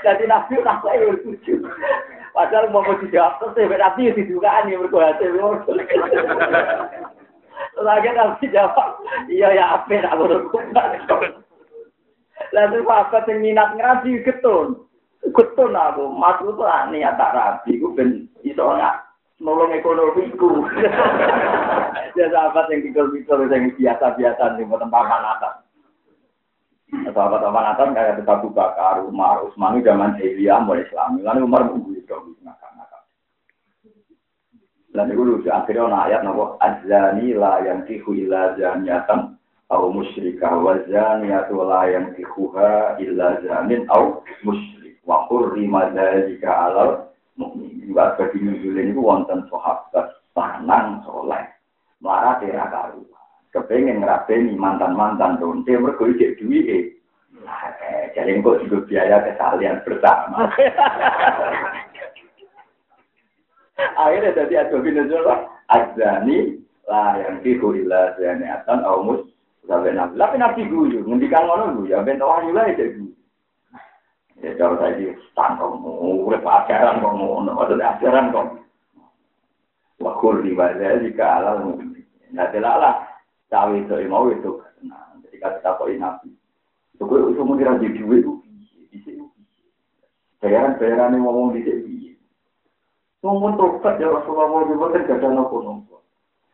Jadi nabi tak saya lucu. Padahal mau mau dijawab terus, tapi nabi didugaan yang berkolok Lagi nabi jawab, iya ya apa nak berkolok. Lalu apa yang minat ngaji ketun, ketun aku, maksud tuh niat tak rapi, gue ben iso nggak nolong ekonomiku. ya sahabat yang pikir-pikir yang biasa-biasa buatan paman atas. Sahabat paman atas kayak kita buka Bakar, Umar, Utsman zaman jahiliyah mulai Islam. Lalu Umar mengguyur dong ngakak-ngakak. Dan itu lucu akhirnya ada ayat nopo azani la yang tihu illa zaniatan au musyrikah wa zaniyatu la yang tihuha illa zanin au musyrik wa hurrima dzalika alal mukmin. Juga bagi nuzulin itu wonten sahabat tanang soleh. Marah tera karu. Kepengen ngerapeni mantan-mantan donte mergo ijek duwike. Eh, jadi kok juga biaya kesalian bersama. Akhirnya jadi ada nuzul azani lah yang fihu illa zaniatan au mus sampai nabi. Tapi nabi guyu, ngendikan ngono guyu, ya wahyu lah itu Ya kalau saya di stand kok murid pacaran kok ngono, maksudnya ajaran kok. Wakul di wajah ala kalal mungkin. Nah jelas lah, itu mau itu. Nah jadi kata kau ini nabi. Tuh kau itu mungkin rajin duit tuh. Bayaran bayaran yang ngomong di sini. Ngomong tokat ya Rasulullah mau juga kan gak ada nopo nopo.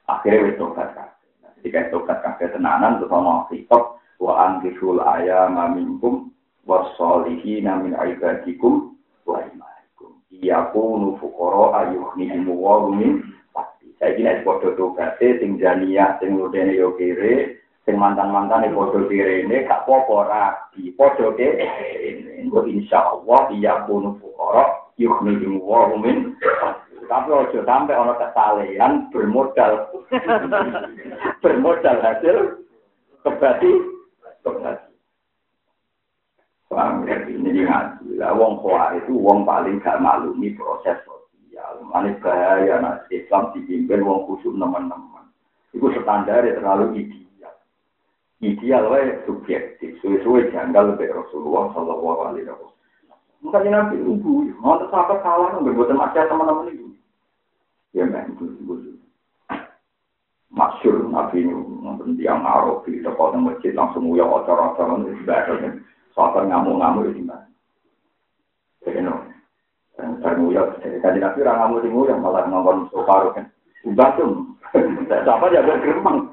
Akhirnya itu tokat kan. Jadi kan tokat kan ketenangan tuh sama. Wa angkisul ayah mamingkum wasolihina min ibadikum wa imanikum. Iyakunu fukoro ayuhnihimu wa min pasti. Saya kira podo togate sing jania sing ludene yo kere sing mantan-mantan podo kere ini gak popo rabi. Podo kere. Engko insyaallah iyakunu fukoro ayuhnihimu wa min tapi ojo sampai ono kesalehan bermodal. Bermodal hasil kebati kebati Ya? Ini ngaji. Lah wong kuar itu wong paling gak maklumi proses sosial. Mana bahaya nak Islam dipimpin wong khusus teman-teman. Itu standar terlalu ideal. Ideal wae subjektif. Suwe-suwe janggal lebih Rasulullah Shallallahu Alaihi Wasallam. Mungkin nabi ibu, mau tetap salah, berbuat macam teman-teman itu. Ya men, itu. Masyur nabi ini, nonton tiang Arab di masjid langsung uyah acara-acara itu sebagai Soal ngamuk-ngamuk itu gimana? Jadi no, termuyok. Jadi tadi nabi orang ngamuk di yang malah ngomong soparu kan. Ubah tuh, siapa ya bergeremang.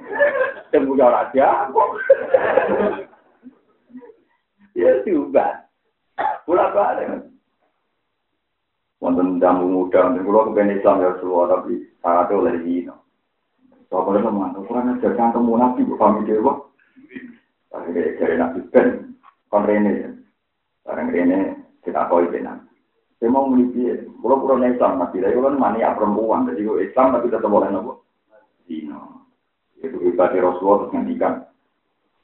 Temuyok raja, kok. Ya diubah. Pulang balik. Wonten jamu muda, dan kalau kepengen Islam ya Rasulullah, tapi syaratnya oleh Zino. Soalnya teman, kurang ajar kan temu nabi, bukan dewa. Akhirnya dari nabi Ben, kon rene. Barang rene kita koi benar saya mau memiliki kalau pulau Islam masih dari kan mania perempuan. Jadi kalau Islam tapi tetap boleh nopo? Dino. Itu ibadah Rasulullah terus ngendikan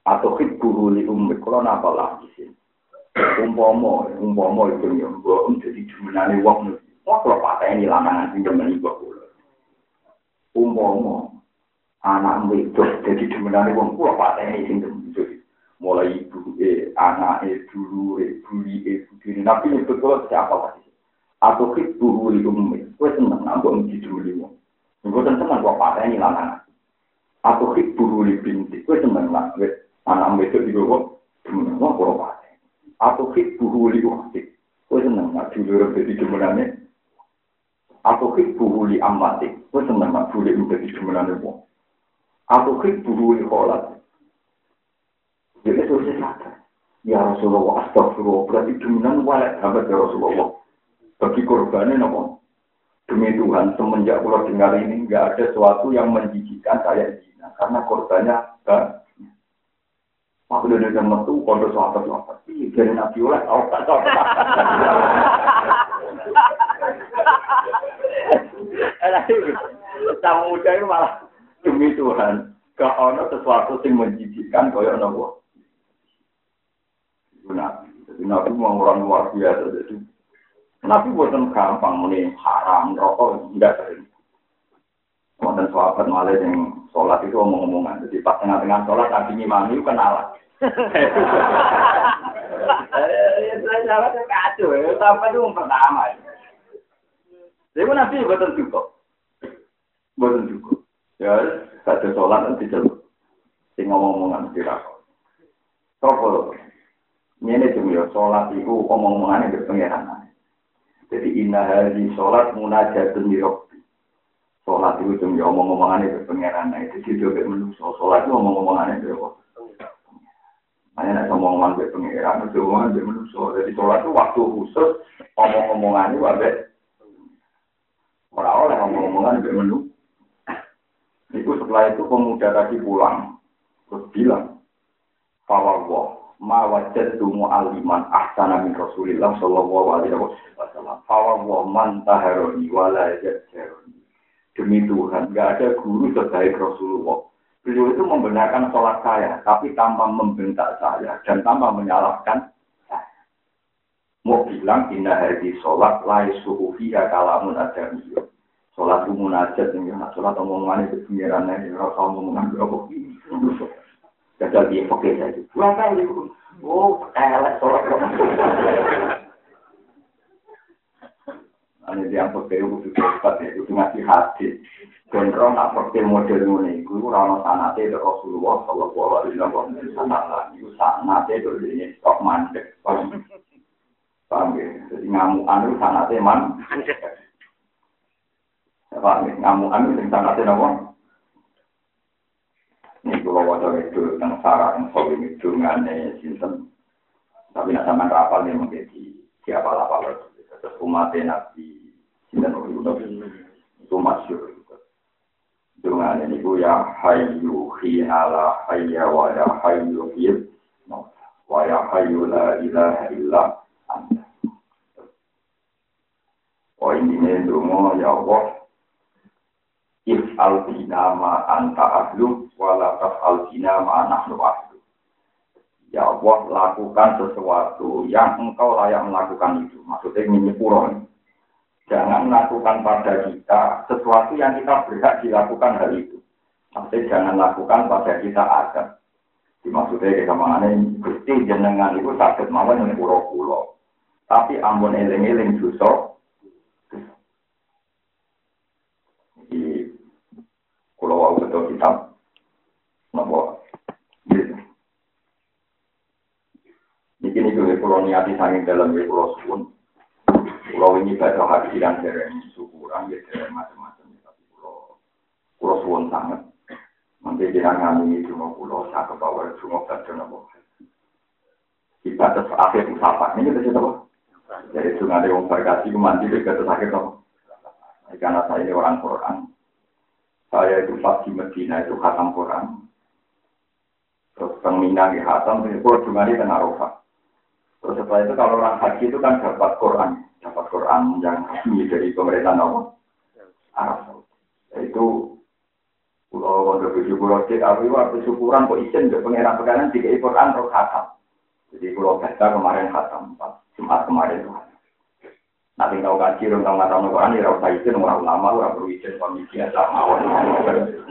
atau hit guru li ummit kalau napa lah di sini umpomo umpomo itu yang gua jadi jumenane wong. Wah, kalau patah ini lanangan sing demen ibu. Umpomo anak wedok jadi jumenane wong kula patah ini demen mulai ibu e anak e dulu e buli e begini nabi nyebut kalau siapa lagi atau kit buru di ummi gue seneng nambah di dulu wong gue seneng gue pakai ini lanang atau kit buru di binti gue seneng lah gue anak itu di gue dulu gue gue pakai atau kit buru di wakti gue seneng lah dulu di jumenane atau kit buru di amati. Gue seneng lah dulu di jumenane wong atau kit buru di kolat Jadi itu sadar. Ya Rasulullah, astagfirullah, berarti dominan walek sahabat ya Rasulullah. Bagi korbannya nopo. Demi Tuhan, semenjak pulau dengar ini, nggak ada sesuatu yang menjijikan saya zina. Karena korbannya banyak. Aku udah dengar metu, kondo sahabat sahabat. Ih, dari Nabi oleh, tahu tak tahu. Sama muda itu malah demi Tuhan. Gak ada sesuatu yang menjijikan kaya nopo. Itu Nabi. Jadi Nabi mau orang luar biasa. Jadi Nabi buatan gampang muni haram rokok enggak sering. Kemudian sahabat malah yang sholat itu omong-omongan. Jadi pas tengah-tengah sholat. Saya sahabat kacau itu pertama. Jadi Nabi cukup. Cukup. Ya, sholat nanti. Sing ngomong-omongan tidak. Sopo Ini cuma ya sholat itu omong-omongannya berpengeran. Jadi inna hari sholat munajatun mirokti. Sholat itu cuma ya omong-omongannya berpengeran. Nah itu juga menusuk. Sholat itu omong-omongannya berpengeran. Hanya nak omong-omongan berpengeran, itu omongan bermenusuk. Jadi sholat itu waktu khusus omong-omongannya wabek. Orang oleh omong-omongan bermenusuk. Itu setelah itu pemuda tadi pulang. Terus bilang, Fawawah, ma wajadtu mu'alliman ahsana min Rasulillah sallallahu alaihi wasallam. Fawawah man taharoni wala yajjaroni. Demi Tuhan, gak ada guru sebaik Rasulullah. Beliau itu membenarkan sholat saya, tapi tanpa membentak saya dan tanpa menyalahkan. Mau bilang, inna hadhi sholat lai suhufiya kalamun adamiyah. Sholat itu munajat, sholat omongan itu pengiran, ya, rasa omongan berapa Gagal dia pakai saja. Berapa itu? Oh, elek sholat. Hanya dia pakai itu cepat ya, itu ngasih hati. Kontrol nak pakai model ini, itu rana sanate dari Rasulullah Sallallahu Alaihi Wasallam. Itu sanate dari ini stok mandek. Paham ya? Jadi ngamuan itu sanate man. Paham ya? Ngamuan itu sanate nama. Ini kalau wajah itu tentang sarah yang solim itu ngane sinten. Tapi nak sama rapal nih menjadi siapa lapal Terus umat nabi sinten itu masyur. Dengan ini ku ya hayu hinala hayya wa ya hayu hil wa ya hayu la ilaha illa anta. Oh ini dungo ya Allah if albina ma anta ahlu wala taf albina ma nahnu ahlu. Ya Allah lakukan sesuatu yang engkau layak melakukan itu. Maksudnya puron. Jangan lakukan pada kita sesuatu yang kita berhak dilakukan hal itu. Maksudnya jangan lakukan pada kita ada. Dimaksudnya kita mengenai gusti jenengan itu sakit mawon yang pulau-pulau. Tapi ampun eling-eling dosa Kalau wau betul kitab, nopo. Ini kini juga kalau niati dalam ya pulau suwun. Pulau ini baca hati dan dereng syukuran ya macam-macam. Tapi pulau pulau suwun sangat. Nanti jangan ngami cuma pulau satu bawah cuma nopo. Kita terus akhir musafah ini kita coba. Jadi sungai yang berkasih mandi terus akhir nopo. Karena saya orang Quran, saya itu pas di Medina itu khatam Quran. Terus teng Mina di khatam, terus di tengah Arafah. Terus setelah itu kalau orang haji itu kan dapat Quran, dapat Quran yang resmi dari pemerintah Nawa. Arab Itu Pulau Pondok Buju Pulau Cek waktu syukuran kok izin ke pengiran pengiran tiga Quran terus khatam. Jadi Pulau Besta kemarin khatam, Jumat kemarin khatam. Nanti tahu kaji, orang tahu nggak tahu Quran, ya izin, orang ulama, orang perlu izin, suami biasa, mawon,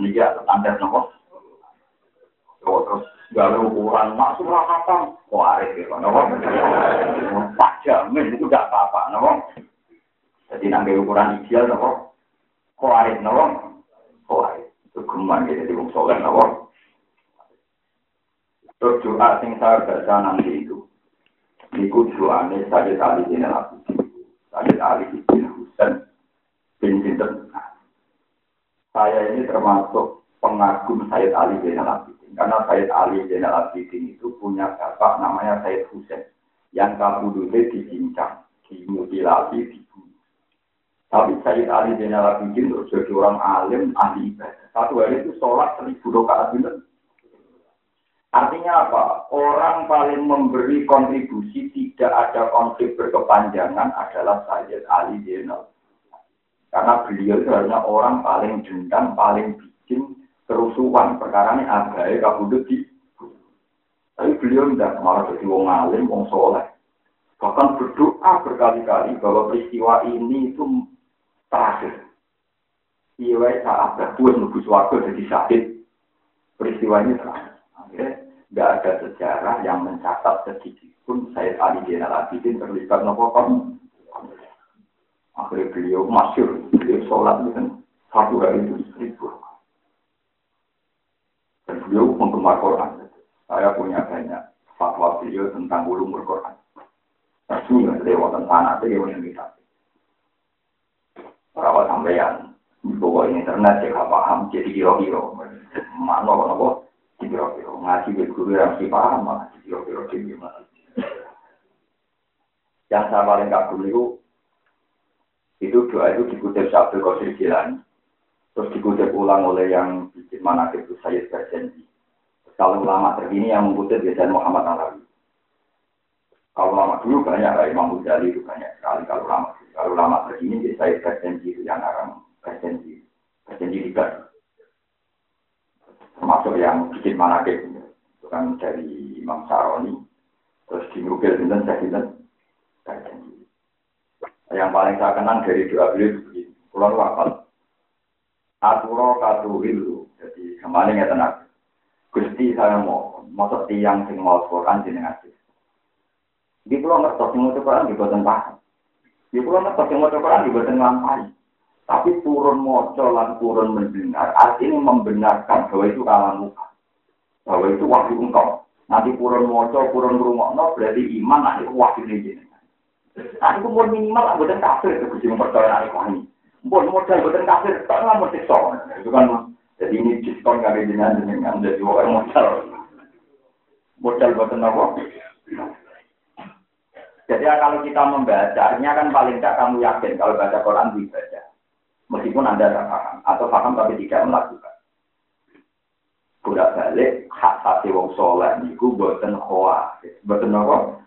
ini dia standar nopo. Terus gawe ukuran kok arif ya, nopo. Jamin itu gak apa-apa, nopo. Jadi nanti ukuran ideal, nopo. Arif, nopo. Arif. Itu geman gitu, jadi wong nopo. Terus doa sing saya baca nanti itu. Niku doane saya kali ini laku. Sayyid Ali bin Husain bin Sinten. Saya ini termasuk pengagum Sayyid Ali Zainal Abidin. Karena Sayyid Ali Zainal Abidin itu punya bapak namanya Sayyid Husain. Yang kabudutnya dicincang, dimutilasi, dibunuh. Tapi Sayyid Ali Zainal Abidin itu jadi orang alim, ahli ibadah. Satu hari itu sholat seribu rakaat benar. Artinya apa? Orang paling memberi kontribusi tidak ada konflik berkepanjangan adalah Sayyid Ali Zainal karena beliau itu hanya orang paling dendam, paling bikin kerusuhan. Perkara ini agai kabudut di. Tapi beliau tidak malah jadi wong alim, wong soleh. Bahkan berdoa berkali-kali bahwa peristiwa ini itu terakhir. Iya, saat berbuat nunggu suatu jadi sakit. Peristiwa ini terakhir. Akhirnya nggak ada sejarah yang mencatat sedikit pun saya Ali Jenderal Abidin terlibat nopo Akhirnya beliau masyur, beliau sholat dengan satu hari itu seribu. Dan beliau penggemar Quran. Saya punya banyak fatwa beliau tentang ulum Quran. Rasanya lewat tentang itu yang kita. Para sampeyan, bahwa internet saya paham, jadi kira-kira. Mana apa? Kira-kira. Ngaji ke guru yang si paham, kira-kira. Yang saya paling kagum itu itu doa itu dikutip Syabdul Qadir Jilani. Terus dikutip ulang oleh yang bikin mana itu saya berjanji. Kalau ulama terkini yang mengutip biasanya Muhammad Alawi. Kalau lama dulu banyak, lah Imam Ghazali itu banyak sekali. Kalau lama, kalau lama terkini saya berjanji yang orang berjanji, berjanji juga. Termasuk yang bikin mana itu kan dari Imam Saroni, terus di Nukil Binten, saya Binten, berjanji. Yang paling saya kenang dari doa beliau begini. Pulau wakal. Aturo katuhilu. Jadi kemarin ya tenang. Gusti saya mau masuk tiang sing mau Quran jenengan Di pulau ngertos sing mau Quran di boten. Di pulau ngertos sing mau Quran di boten ngampai. Tapi turun moco lan turun mendengar. Artinya membenarkan bahwa itu kalam muka. Bahwa itu wahyu engkau. Nanti turun moco, turun rumah, berarti iman nanti wahyu ini. Nah, itu mau minimal anggota kafir itu kudu mempercayai ini. Mau modal anggota kafir, tak mau siksa. Itu kan jadi ini diskon kali dengan dengan jadi orang modal. Modal buatan apa? Jadi kalau kita membacanya kan paling tidak kamu yakin kalau baca Quran dibaca. Meskipun Anda tidak paham atau paham tapi tidak melakukan. Budak balik hak hati wong soleh niku buatan hoa, buatan apa?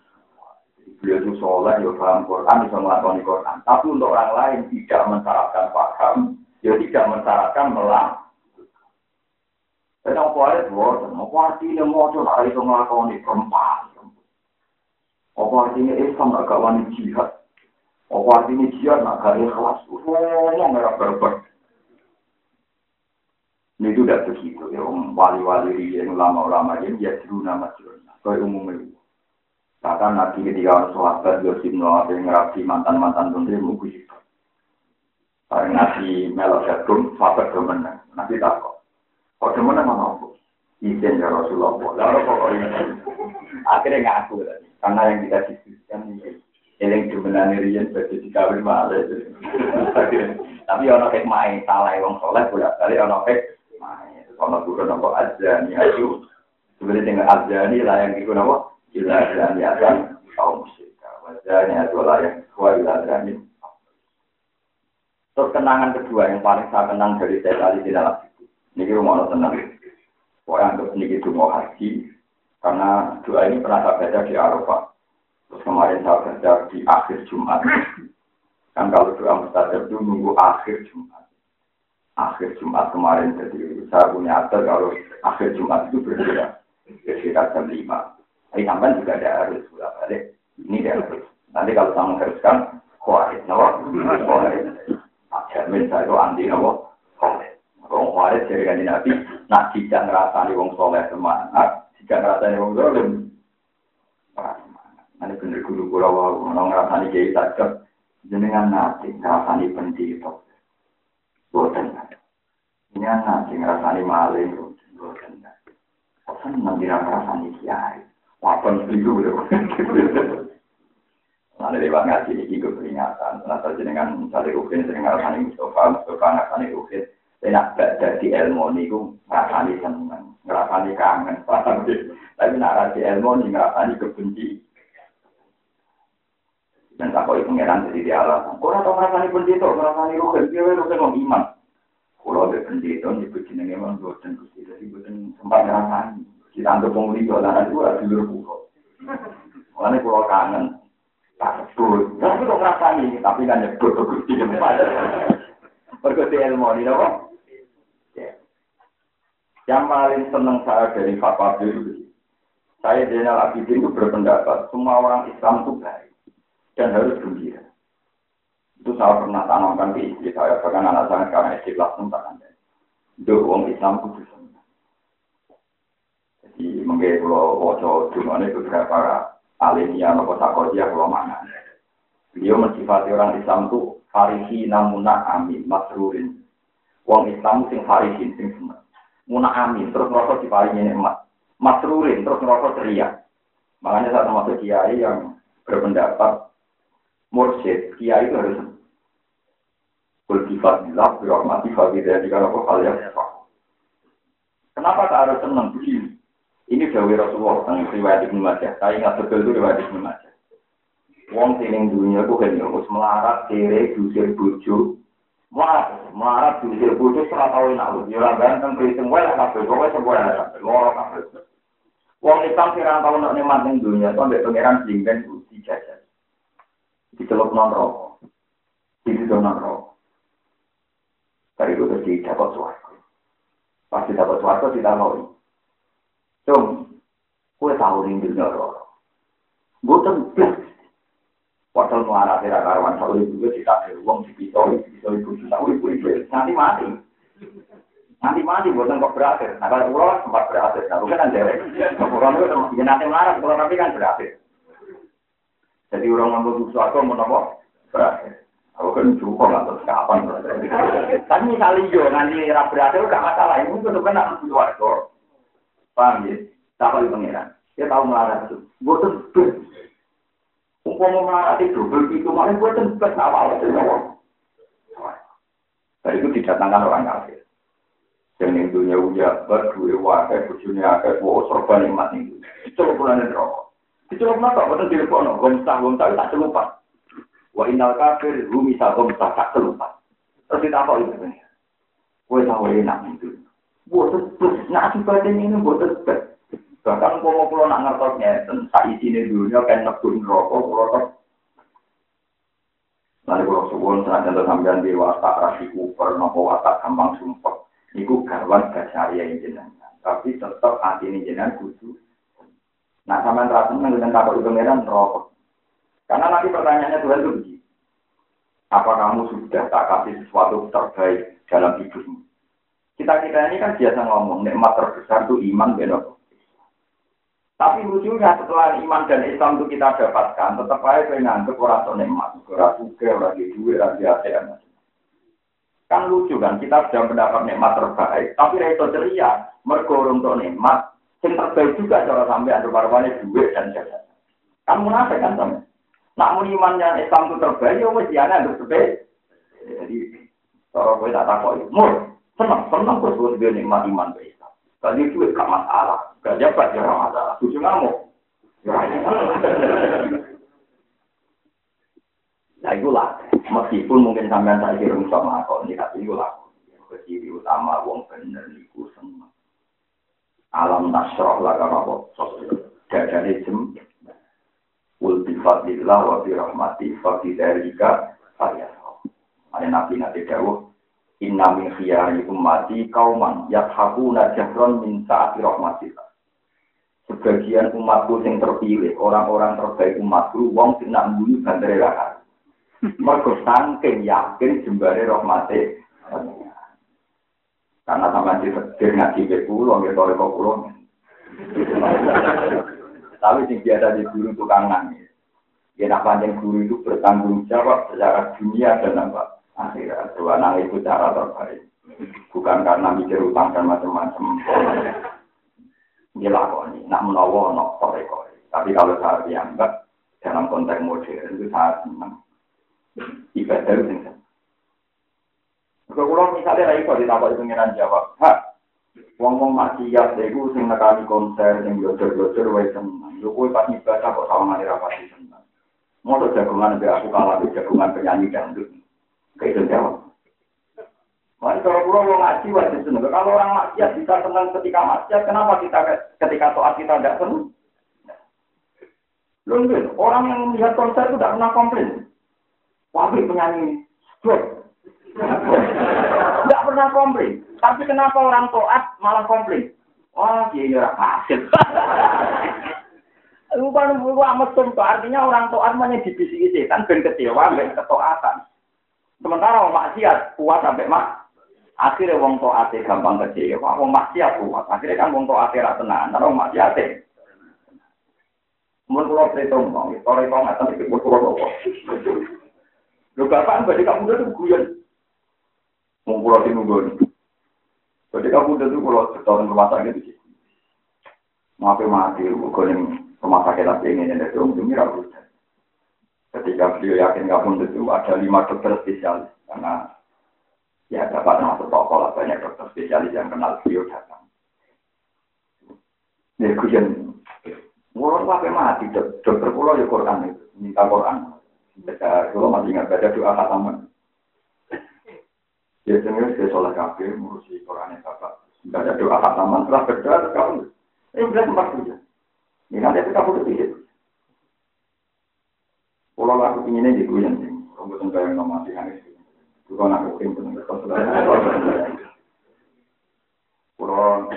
beliau itu sholat, ya paham Quran, bisa melakukan Quran. Tapi untuk orang lain tidak mensyaratkan paham, ya tidak mensyaratkan melang. Dan apa ada buatan, apa artinya mau coba itu melakukan perempuan. Apa artinya Islam agak wani jihad. Apa artinya jihad agak ikhlas. Ngomong merah berber. Ini itu tidak begitu. Ya, wali-wali yang ulama-ulama yang ya dulu nama Kayak umumnya. Bahkan Nabi ketika orang sahabat Yosif Noah yang ngerapi mantan-mantan menteri mungkin itu. Karena Nabi melok jagung, sahabat demenang. Nabi takut. Kok demenang mana aku? Izin ya Rasulullah. Lalu kok ini? Akhirnya ngaku tadi. Karena yang kita diskusikan ini. Yang demenang Rian berarti dikawin malah. Tapi kayak main salah yang soleh boleh kali kayak main. Kalau turun apa aja nih ayo. Sebenarnya dengan aja nih lah yang ikut apa? Ila dan yakan kaum musyrik. Wajahnya adalah yang kuat ila dan Terus kenangan kedua yang paling saya kenang dari saya tadi di dalam itu. Ini rumah tenang. Pokoknya untuk itu mau haji. Karena doa ini pernah saya baca di Arafah. Terus kemarin saya baca di akhir Jumat. Kan kalau doa mustajab itu nunggu akhir Jumat. Akhir Jumat kemarin jadi saya punya atas kalau akhir Jumat itu berbeda. Sekitar jam 5. Tapi sampai juga ada harus bolak balik. Ini dia harus. Nanti kalau saya mengharuskan, kuarit, nawa, kuarit. Jamin saya itu anti nawa, kuarit. Kuarit dari kanji nabi, nah tidak ngerasani wong soleh semangat, tidak ngerasani wong dolim. Nanti bener guru kura wau, mau ngerasani kiai sajak, jenengan nanti ngerasani pendito. Boten. Ini nanti ngerasani maling, boten. Senang dira ngerasani kiai. Wapen itu lho. Lalu lewat ngaji ini juga peringatan. Nah, dengan misalnya Rukin sering ngarasani Mustafa, Mustafa ngarasani Rukin. Enak jadi ilmu niku ngrasani seneng, ngrasani kangen, Tapi nak rasi ilmu nih ngrasani kebenci. Dan tak koi pangeran jadi dia alasan. Kau tau ngrasani pendeta, ngrasani rugen, dia rugen mau iman. Kalau ada pendeta, nyebut jenenge memang boten gusti, jadi boten sempat ngrasani. Kita anggap penguliyo, dan itu ada dulur pulau. Makanya pulau kangen, tak sebut. Tapi kok ngrasani, tapi kan nyebut ke gusti. Berkuti ilmu ini, apa? Yang paling senang saya dari fatwa itu, saya Zainal Abidin itu berpendapat semua orang Islam itu baik dan harus gembira. Itu saya pernah tanamkan di istri saya, bahkan anak saya sekarang istri kelas tak ada. Itu orang Islam itu bisa. Jadi mungkin kalau wajah dunia itu beberapa alimnya atau sakodia kalau mana. Beliau mensifati orang Islam itu farihi namuna amin masrurin. Wong Islam sing farihin sing seneng muna amin terus merasa diparingi nikmat masrurin terus merasa ceria makanya saya termasuk kiai yang berpendapat mursyid kiai itu harus Kultifadillah, birahmati, fadidah, jika apa hal yang Kenapa tak harus senang begini? Ini Dawi Rasulullah tentang riwayat Ibnu Majah. Saya ingat betul itu riwayat Ibnu Majah. Wong sining dunia itu kan harus melarat, kere, dusir, bujuk, Melarat, melarat sini bodoh serah tahu enak lu. Ya ganteng kriting wae lah kabeh, pokoke sebuah lah kabeh, loro kabeh. Wong Islam kira tahu nak nikmat ning dunia, dijajah. Dicelok non rokok. Di non rokok. Terus dapat suarga. Pasti dapat suarga tidak mau. Cung, kue tahu ning dunia rokok. Bukan Padahal melarat tidak karuan sahur itu juga tidak ada uang di pisau, di pisau itu sahur itu itu nanti mati. Nanti mati bukan kok berakhir. Nah kalau pulau sempat berakhir, nah bukan kan itu termasuk ya, nanti melarat, kalau nanti kan berakhir. Jadi orang ngambil sesuatu mau nopo berakhir. Aku kan cukup lah terus kapan Tapi misalnya yo nanti era berakhir gak masalah. Ini tuh kan nak keluarga. Paham ya? Siapa di pengiran? Dia tahu melarat itu. Gue tuh Umpama melarati double itu, malah gue tempat awal itu. Dari itu didatangkan orang kafir. Dan yang dunia uja, berdua wakai, bujurnya akai, wow, serba nikmat itu. Itu yang rokok. Bulan tak, betul di kono, gomsah, gomsah, tak celupa. Wa inal kafir, rumisa, gomsah, tak celupa. Terus kita apa itu? Gue tahu enak itu. Buat tetep, nah akibatnya ini buat tetep. Bahkan kalau pulau nak ngertosnya, tentang isi ini dunia kan nebun rokok, rokok. Lalu kalau suwon senajan to sampean di watak rasi kuper, nopo watak gampang sumpah. Niku garwan gasaria jenengan. Tapi tetap hati ini jenengan kudu. Nah sampean rasa dengan takut itu meran rokok. Karena nanti pertanyaannya Tuhan itu begini. Apa kamu sudah tak kasih sesuatu terbaik dalam hidupmu? Kita-kita ini kan biasa ngomong, nikmat terbesar itu iman, benar. Tapi lucunya setelah iman dan Islam itu kita dapatkan, tetap aja saya nganggep orang tuh nikmat, orang suka, orang di duit, orang biasa. Kan lucu kan, kita sudah mendapat nikmat terbaik, tapi itu ceria, mergo untuk nikmat, yang terbaik juga cara sampai barbannya duit dan jasa. Kan munafik kan sama. Namun imannya Islam itu terbaik, ya wes dia untuk terbaik. Jadi, kalau gue tak takut, mur, senang, senang terus gue nikmat iman baik. Tadi itu gak masalah. Gak dapat ya masalah. Tujuh ngamuk. Nah itu lah. Meskipun mungkin sampai saya kira sama aku ini tapi itu lah. Keciri utama wong bener niku semua. Alam nasroh lah kalau apa. Ada jem. Ulti fadillah wa birahmati fadidalika fadiyah. Ada nabi nabi dawuh. Inna min khiyari ummati kauman yathakuna jahron min saati rahmatillah. Sebagian umatku yang terpilih, orang-orang terbaik umatku, wong sing nak mbuni bandare rahar. Mergo saking yakin jembare rahmate. Karena sama di setir ngaji ke pulau, nggak tahu kok pulau. Tapi sing biasa di guru tukang nangis. Ya nak panjang guru itu bertanggung jawab secara dunia dan apa akhirat. Dua nang itu cara terbaik. Bukan karena mikir utang dan macam-macam. Ini lakoni, nak menawa, nak kore-kore. Tapi kalau saya dianggap dalam konteks modern itu sangat senang. Ibadah itu. Kalau misalnya ra iso ditakoni pengiran jawab, ha. Wong-wong maksiat iku sing nekani konser sing bocor-bocor wae seneng. Yo kowe pas ibadah kok sawangane ra pati seneng. Mau jagungan mbek aku kalah di jagungan penyanyi dangdut. Kayak itu jawab. Mari kalau pulau mau ngaji wajib seneng. Kalau orang maksiat bisa senang ketika maksiat, kenapa kita ketika toat kita tidak senang? Loh, orang yang melihat konser itu tidak pernah komplain. Wabik penyanyi, tidak pernah komplain. Tapi kenapa orang toat malah komplain? Wah, dia ya hasil. Bukan bukan mesum tuh artinya orang toat hanya dibisiki setan ben kecewa ben ketoatan. Sementara orang maksiat kuat sampai mak. Akhirnya wong toate gampang kecewa, wong maksiat kuat. Akhirnya kan wong toate ra tenan, wong maksiat Mun kula pretung mau, sore kok ngaten iki kula kok. Lho bapak badhe kamu tuh guyon. Mau kula tinunggu. Badhe kamu tuh kula setahun rumah sakit iki. Maaf mati, kok rumah sakit lagi ini ada dong demi ragu. Ketika beliau yakin kamu itu ada lima dokter spesialis karena ya dapat masuk toko lah banyak dokter spesialis yang kenal beliau datang. Ya, kujen Mulai sampai mati, dokter pulau ya Quran itu, minta Quran. Baca, kalau masih ingat baca doa khataman. Biasanya saya sholat kafir, ngurusi Quran yang bapak. Baca doa khataman, setelah berdoa, kamu. Eh, udah sempat saja. Ini nanti kita butuh pikir. Kalau aku inginnya di yang Kamu tentang yang nomor sih, Itu kan aku ingin tentang Kalau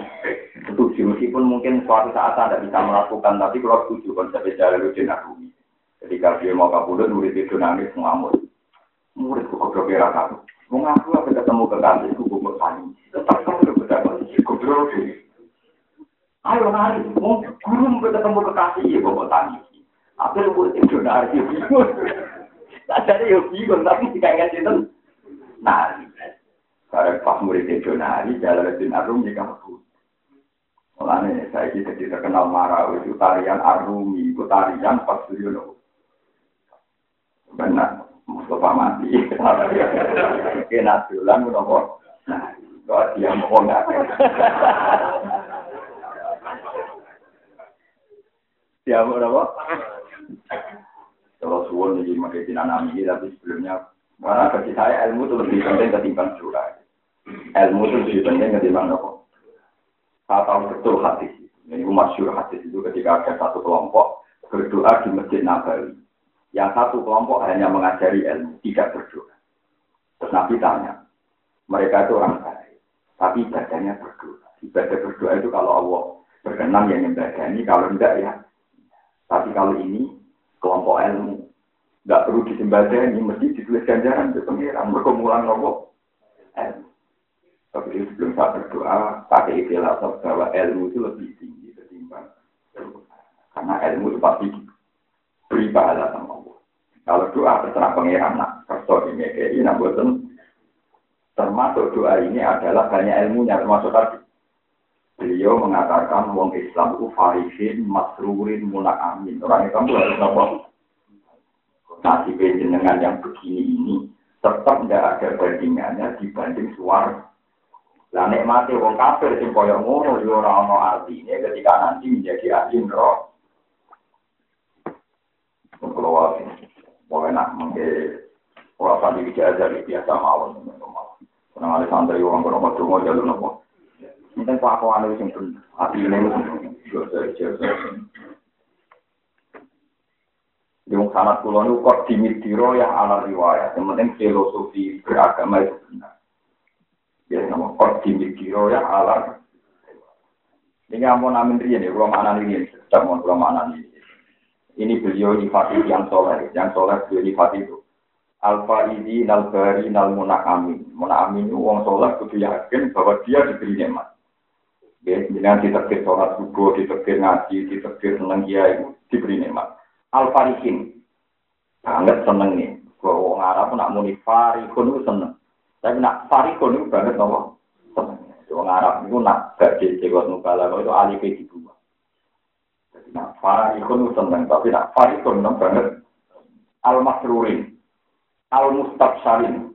setuju, meskipun mungkin suatu saat Anda bisa melakukan, tapi kalau setuju konsep Jalaluddin Arumi. Ketika dia mau kabudut, murid itu nangis mengamuk. Murid kok goblok kamu. Mengaku apa ketemu kekasih, itu gue tani. Tetap kamu udah berdapat, goblok Ayo nari, mau guru ketemu kekasih, ya gue tani. Apa lu murid itu nari, bingung. Tak ada ya bingung, tapi tidak ingat itu. Nari. Karena pas murid itu nari, Jalaluddin Arum jika betul. Mulanya saya jadi terkenal marah, itu tarian Arumi, itu tarian pas beliau Benar, Mustafa mati. Kena kenapa? Nah, kalau dia mau nggak. Dia mau apa? Kalau suwon jadi makai dinanami, tapi sebelumnya, karena bagi saya ilmu itu lebih penting ketimbang curah. Ilmu itu lebih penting ketimbang apa? Saya tahu betul hadis. Ini masyur hadis itu ketika ada satu kelompok berdoa di Masjid Nabawi. Yang satu kelompok hanya mengajari ilmu, tidak berdoa. Terus Nabi tanya, mereka itu orang baik, tapi ibadahnya berdoa. Ibadah berdoa itu kalau Allah berkenan yang ini, kalau tidak ya. Tapi kalau ini kelompok ilmu, nggak perlu ini mesti ditulis ganjaran ke pengiran, berkumulan Allah ilmu. Tapi sebelum saya berdoa, pakai istilah bahwa ilmu itu lebih tinggi ketimbang Karena ilmu itu pasti beri pahala sama. Kalau doa terserah pengiran, nak kerso kayak ini, buatan termasuk doa ini adalah banyak ilmunya, termasuk tadi. Beliau mengatakan wong Islam itu farisin, masrurin, mulak amin. Orang itu harus nopo. Nasib jenengan yang begini ini tetap tidak ada bandingannya dibanding suara lah nikmati wong kafir sing kaya ngono yo ora ana artine ketika nanti menjadi ahli neraka. Kalau mau enak mengke ora pandi bicara biasa mawon. Karena ada santri orang berapa cuma jalur nopo. Mungkin kok aku anu sing pun hati ini yo Yang sanat kulon itu kok dimitiro yang ala riwayat. Yang penting filosofi beragama itu benar. Ya, nama kodim kiro ya alar. Ini ampun ya, ini, sedang mau ini. Ini beliau nifati yang soleh, yang soleh beliau nifati itu. Alfa ini nal munak amin. Munak amin itu uang soleh kudu yakin bahwa dia diberi nikmat. Ya, dengan diterbit sholat subuh, diterbit ngaji, diterbit seneng dia itu diberi nikmat. Alfa ikin, banget seneng nih. Kalau orang Arab nak muni farikun itu seneng. Tapi nak farikun itu banget nopo. Wong Arab itu nak gak di Jawa Nubala itu alif di nak farikun itu seneng, tapi nak farikun itu banget. Al masrurin, al mustabsarin.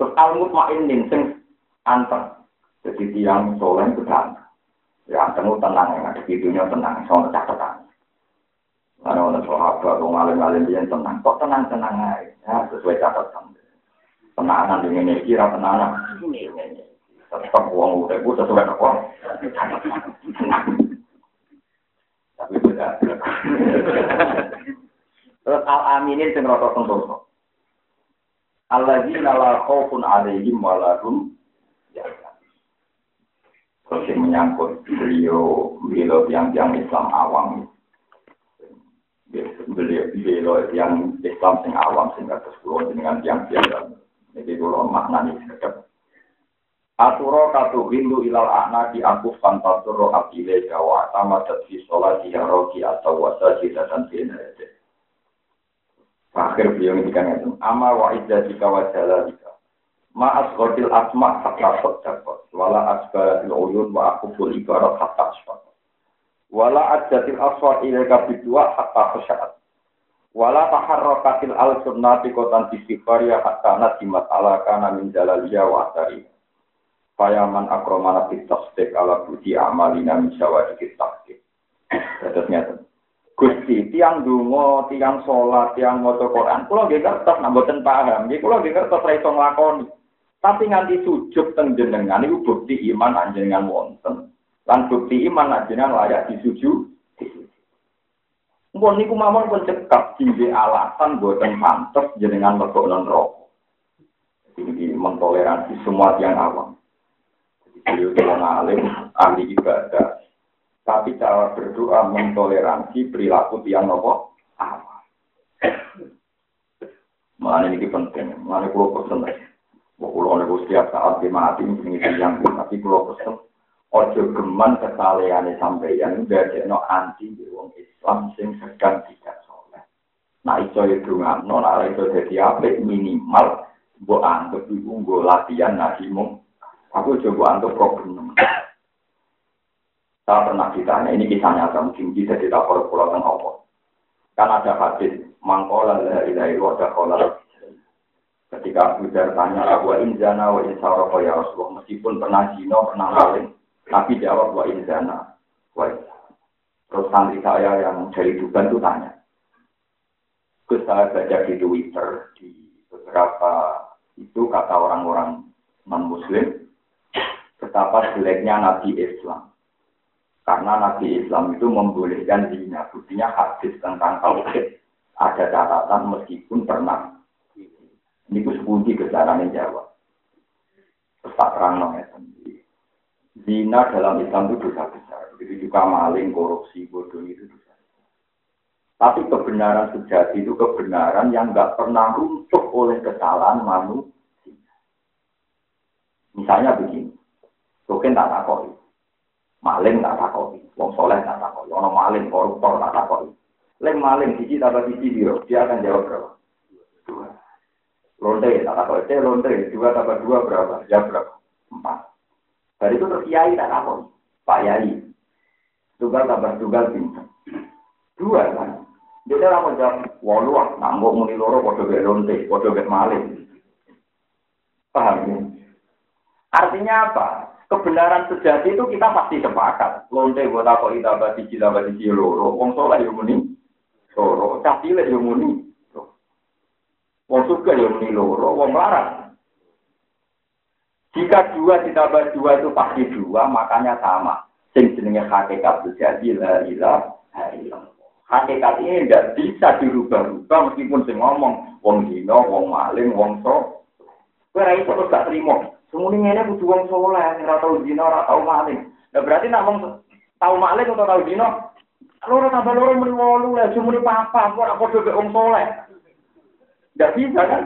Terus al-mutmainin sing anteng. Jadi tiang soleh itu tenang. Ya anteng tenang, yang ada di dunia tenang, soal catatan. Karena orang sahabat, orang alim-alim dia tenang. Kok tenang-tenang aja? Ya, sesuai catatan. Tenangan dengan ini, kira tenangan. Tetap uang udah, sesuai apa? Terus al-aminin sing rasa sentosa. Alladzina la khaufun alaihim wa lahum Terus yang menyangkut beliau, beliau yang yang Islam awam beliau beliau yang Islam sing awam sing atas pulau dengan yang biasa. Jadi kalau maknanya sedap. Aturo katu hindu ilal di aku fantasuro abile jawa sama fi sholat ya roki atau wasa dan bina Akhir beliau ngendikan itu, ama wa jika wa jalalika. Ma asqatil asma hatta sadaqat, wala asbaratil uyun wa akuful ibarat hatta asfaqat. Wala ajatil aswar ilaika bidua hatta khasyaat. Wala taharrakatil al sunnati kotan istighfar ya hatta nasimat ala kana min jalaliya wa asari. Fayaman akromana fit tasdik ala budi amalina min syawadikit tasdik. Terus nyata. Gusti, tiang dungo, tiang sholat, tiang moto Quran, kulo nggih kertas nak mboten paham, kulo nggih kertas ra iso. Tapi nganti sujud teng jenengan iku bukti iman anjenengan wonten. Lan bukti iman ajengan layak disuju. Mpun niku mawon pun cekap dingge alasan boten pantes jenengan mlebu non rokok. Jadi mentoleransi semua yang awam. Jadi beliau itu alim, ahli ibadah. Tapi cara berdoa mentoleransi perilaku tiang nopo awam. Mana ini penting, mana kulo pesen. Kulo nego setiap saat di mati ini yang tapi kulo pesen Ojo geman kesaleane sampeyan no anti di wong Islam sing sedang tidak soleh. Nah iso ya dungano, nah iso dadi apik minimal mbok anggap iku nggo latihan nasimu. Aku coba anggap problem. Saya pernah ditanya, ini kisah nyata, mungkin bisa kita pulau kan apa. Kan ada hadis, mangkola la ilaha illallah Ketika Abu Dar tanya, Abu Inzana wa Insara ya Rasulullah, meskipun pernah zina, pernah maling, Nabi jawab wa inzana. Wa Terus santri saya yang dari Tuban itu tanya. Terus saya baca di Twitter, di beberapa itu kata orang-orang non-muslim, betapa jeleknya Nabi Islam. Karena Nabi Islam itu membolehkan zina. Buktinya hadis tentang tauhid. Ada catatan meskipun pernah. Ini kuspunti kesalahan yang jawab. Tak terang ya. Zina dalam Islam itu dosa besar. Begitu juga maling, korupsi, bodoh itu dosa Tapi kebenaran sejati itu kebenaran yang nggak pernah runtuh oleh kesalahan manusia. Misalnya begini, mungkin tak takoi, maling tak takoi, wong soleh tak takoi, orang maling koruptor tak takoi. Leng maling sisi tambah sisi biro, dia akan jawab berapa? Dua. Lonte tak takoi, teh lonte dua tambah dua berapa? Jawab berapa? Empat. Dari itu terus kiai tak apa? Pak Yai. Tugas tambah tugas pinter. Dua kan. Jadi orang menjawab, walu ah, nambah muni loro, podo gak lonte, podo gak maling. Paham ya? Artinya apa? Kebenaran sejati itu kita pasti sepakat. Lonte buat apa kita bati kita bati loro. Wong soleh yang muni loro. Cah cilik yang muni. Wong suka yang muni loro. Wong larang jika dua ditambah dua itu pasti dua, makanya sama. Sing jenenge hakikat sejati la illallah. Hakikat ini tidak bisa dirubah-rubah meskipun sing ngomong wong dino, wong maling, wong so. Kowe ra iso gak. Semuanya ini kudu wong soleh, ora tau dino, ora tau maling. Nah berarti nak wong tau maling atau tau dino, loro tambah loro muni wolu lah, cuma papa, ora padha wong soleh. Tidak bisa kan?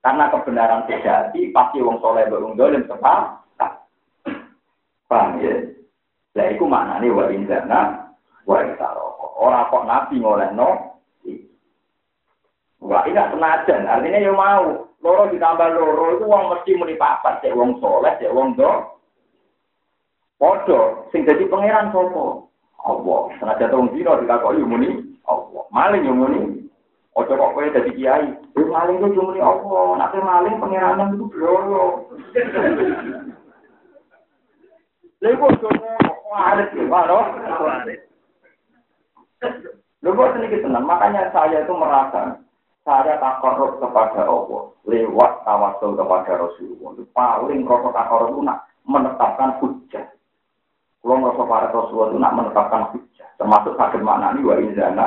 Karena kebenaran sejati pasti wong soleh berung dolim sepakat. Paham ya? Lah iku maknane wa inzana wa isaroko. Ora kok nabi ngolehno Wah, ini gak senajan. Artinya ya mau. Loro ditambah loro itu wong mesti muni papat. Cek wong soleh, cek wong do. Podo. Sing jadi pangeran sopo. Allah. Senajan wong dino dikakoi muni. Allah. Maling muni. Ojo kok kowe dadi kiai. Yo maling ku cuma Allah, nek maling pangeran itu blolo. Lha iku ojo waris ya, waris. Waris. Lho kok tenang, makanya saya itu merasa saya takarub kepada Allah lewat tawasul kepada Rasulullah. Paling rokok takarub itu nak menetapkan hujah. Kalau merasa para Rasulullah itu nak menetapkan hujah. Termasuk sakit makna ini wa izana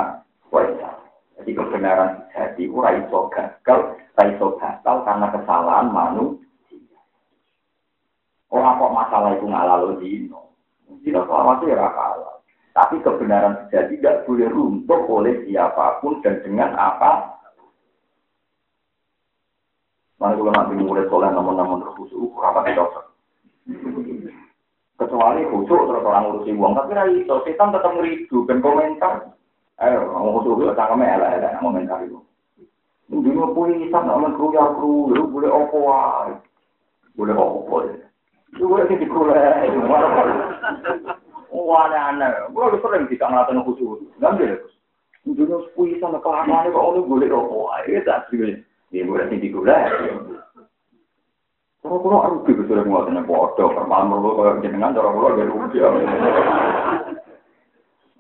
wa izana. Jadi kebenaran jadi ura iso gagal, iso gagal karena kesalahan manusia. Oh apa masalah itu ngalalu dino? Dino selama itu ya kalah. Tapi kebenaran sejati tidak boleh runtuh oleh siapa pun dan dengan apa. Mana kalau nanti mulai soleh namun-namun terkhusus, apa tidak usah. Kecuali khusus terus orang ngurusi uang, tapi rai itu setan tetap ngeridu dan komentar. Ayo, ngomong khusus itu cangkeme elek-elek komentar itu. Dino pulisan nak kruyar kru, boleh opo wae. Boleh opo ya. Itu boleh sing dikulai. Wah, aneh. Gue lebih sering tidak ngeliatin khusus. Ngambil ya, Gus. Dino pulisan kelamaan kok ono boleh opo wae. Itu asli. Ini boleh sing dikulai. Kalau kalau rugi ke sudah muat dengan bodoh, permalam merlu kalau jenengan cara kalau dia rugi.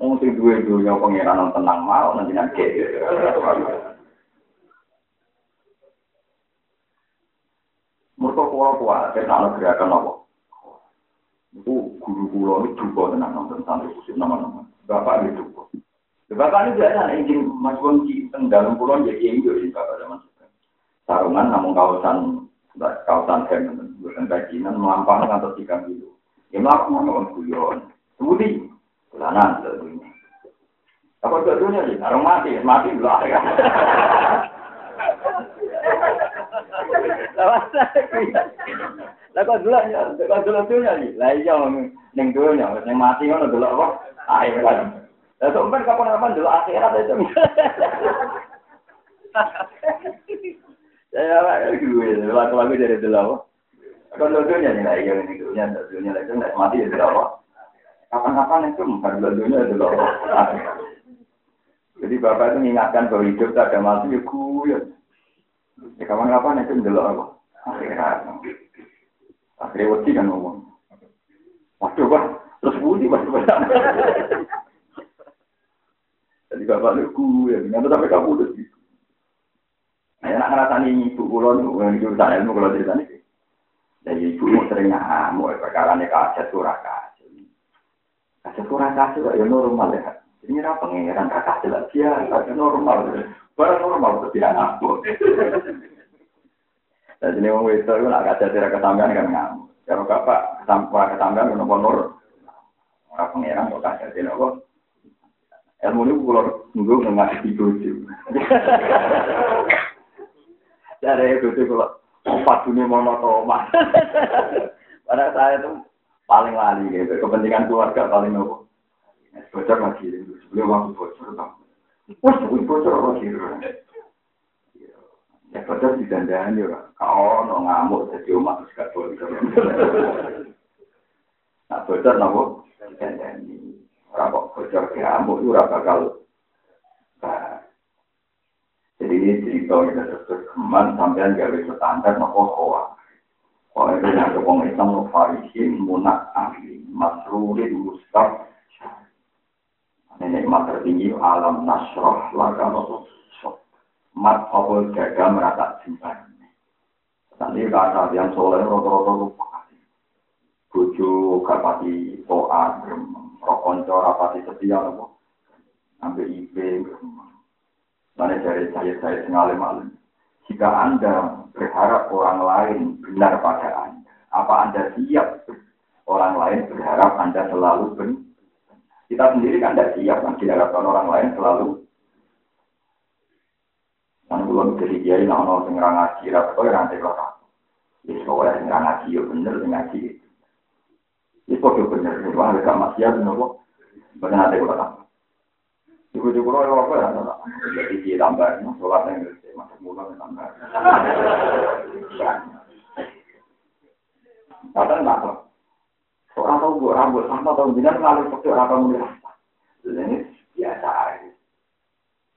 Mungkin dua dunia pengiran tenang mau nanti nanti. Mereka kuala kuala, saya tak gerakan apa. Itu guru guru ini juga tenang nonton santri khusus nama-nama. Bapak juga. Bapak ini biasa Wongki dalam pulau jadi yang jadi bapak zaman sarungan namun kawasan kawasan hem bukan kajian melampang atau tiga kilo. Ya melakukan orang guyon. Budi, bulanan tentunya. Apa tentunya sih? Orang mati, mati belah ya. Lah kok dulu ya, kok dulu ya, lah iya mati ngono dulu apa? Kan. Lah kapan-kapan dulu akhirat itu. Lagu-lagu dari dulu apa? Kan dulunya nih lah, iya ning dunya, dulunya lagi nggak mati ya dulu apa? Kapan-kapan itu bukan dulunya dulu apa? Jadi bapak itu mengingatkan bahwa hidup tak ada mati ya gue. Ya kapan-kapan itu dulu apa? Akhirat. Akhirnya wedi kan ngomong. Waduh, Pak. Terus budi, Pak. Jadi bapak lu gue, nggak sampai kamu udah gitu. Nah, nak ngerasani ibu kulon, eh, ibu urusan ilmu kulon cerita ini. Jadi ibu mau sering ngamuk, eh, perkara ini kaget surah kasih. Kaget surah kasih, ya normal ya. Ini adalah pengingatan kakak jelas, dia kaget normal. Baru normal, tapi dia ngamuk. Dan ini orang itu, itu nak kaget surah kesambian kan ngamuk. Kalau kakak, surah kesambian itu nombor nur. Orang pengingatan kok kaget, ini apa? Ilmu ini kulon, nunggu ngasih ibu. Dari itu sih kalau empat dunia monotomas. Pada saya itu paling lali gitu. Kepentingan keluarga paling nopo. Bocor lagi. Sebelum waktu bocor. Wah, bocor lagi. Ya padahal di dandan ya, kau no ngamuk jadi umat terus gak boleh. Nah bocor nopo di dandan ini, orang kok bocor ngamuk itu bakal. Ini cerita kita terus keman sampai gawe standar nopo koa. Koa itu yang kepong Islam no farisin munak ahli masrurin mustaf. Nenek tertinggi alam nasroh laga nopo mat apa jaga merata simpan. Nanti kata yang soleh roto-roto lupa. Buju kapati toa, rokonco rapati setia nopo. Ambil IP, Mana dari saya saya sengalim malam. Jika anda berharap orang lain benar pada anda, apa anda siap orang lain berharap anda selalu benar? Kita sendiri kan tidak siap kan diharapkan orang lain selalu Kan belum jadi kiai nah ono sing ngaji ra kok ya nanti kok ya sing ngaji yo bener sing ngaji. Kok yo bener wah gak nopo. Bener nanti kok. Iku juga lo apa ya? Jadi dia tambah, sholat yang gede, masuk mulut tambah. Kata nggak kok. Orang tahu gue rambut sama tahu jangan ngalir pakai orang kamu dirasa. Ini biasa aja.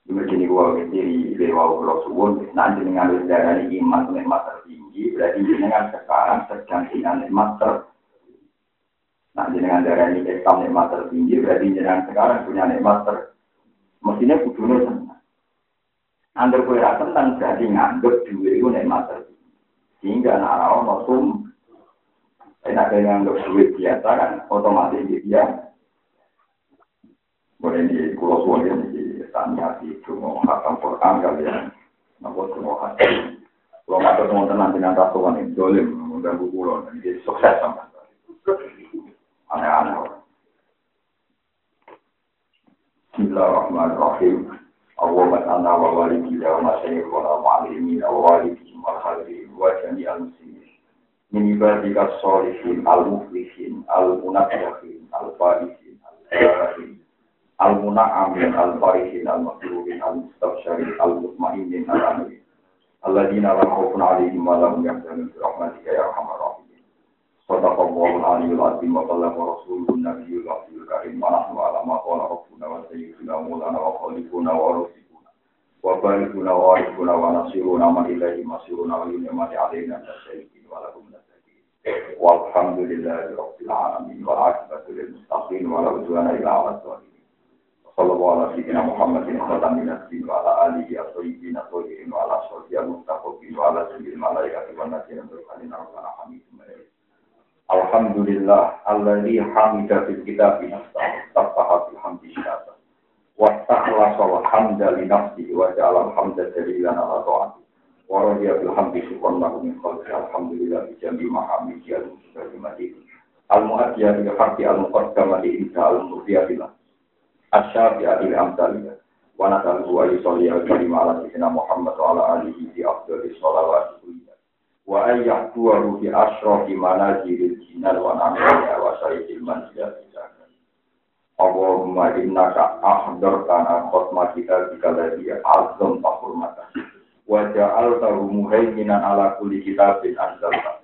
Begini gua di lewa pulau suwun, nanti dengan darah ini iman nikmat tertinggi, berarti dengan sekarang sedang nikmat ter. Nanti dengan darah ini Islam nikmat tertinggi, berarti dengan sekarang punya nikmat ter. mestinya kudunya tenang. Anggar kue rasa tentang jadi nganggep duwe itu nikmat Sehingga narawa masum, enak ada yang duit biasa kan, otomatis dia ya. Boleh di kulau suwan yang di tanya di Jumho Hakam Quran kali ya. Nampu Jumho Hakam. Kulau ngatur teman-teman nanti yang tak suwan yang dolim, mengundang kukulau, dan dia sukses sama. Aneh-aneh. Bismillahirrahmanirrahim. Allahumma anna wa walidina wa masyayikh wa ma'alimin wa walidihim wa khadirin wa jami'al muslimin. Min ibadika sholihin al-muflihin al-munafyahin al-farihin al-farihin al-muna'amin al-farihin al-makruhin al-mustabsharin al-mutmainin al-amin alladzina lam khawfun wa lahum yahzanun rahmatika ya arhamar rahimin sadaqallahu al-aliyyul azim wa ballaga rasuluhu nabiyyul azizul karim. Wa nahnu ala ma qala rabbuna wa sayyiduna maulana wa khaliquna wa rasuluna wa barikuna wa arifuna wa nasiruna man ilaihi masiruna wa yunimati alaina nasyaikin wa lahum Walhamdulillahi Rabbil Alamin. Wa akibatu lil mustaqim wa la udwana ila ala Sallallahu alaihi wa Muhammadin khatamin nabiyyin wa ala alihi at-thayyibin at-tahirin wa Alhamdulillah alladzi hamida fil kitabi nafsahu tafaha fil hamdi syata. Wa ta'ala wa hamda li nafsihi wa ja'ala al-hamda dalilan ala ta'ati. Wa radiya bil hamdi subhanahu min khalqi alhamdulillah bi jami mahamidi al-muslimati al-mu'addiya bi haqqi al-muqaddamati inta al-mufiyati asyafi adil amsalnya wa nasalu wa yusalli al-karim ala sayyidina Muhammad wa ala alihi bi afdali sholawat wa ayyah tuwaru bi asrofi manajiril jinan wa namiya wa sayyidil manzilat Allahumma innaka ahdartana khutma kita jika lagi azam tahurmata wa ja'altahu muhaiminan ala kulli kitabin anzalta.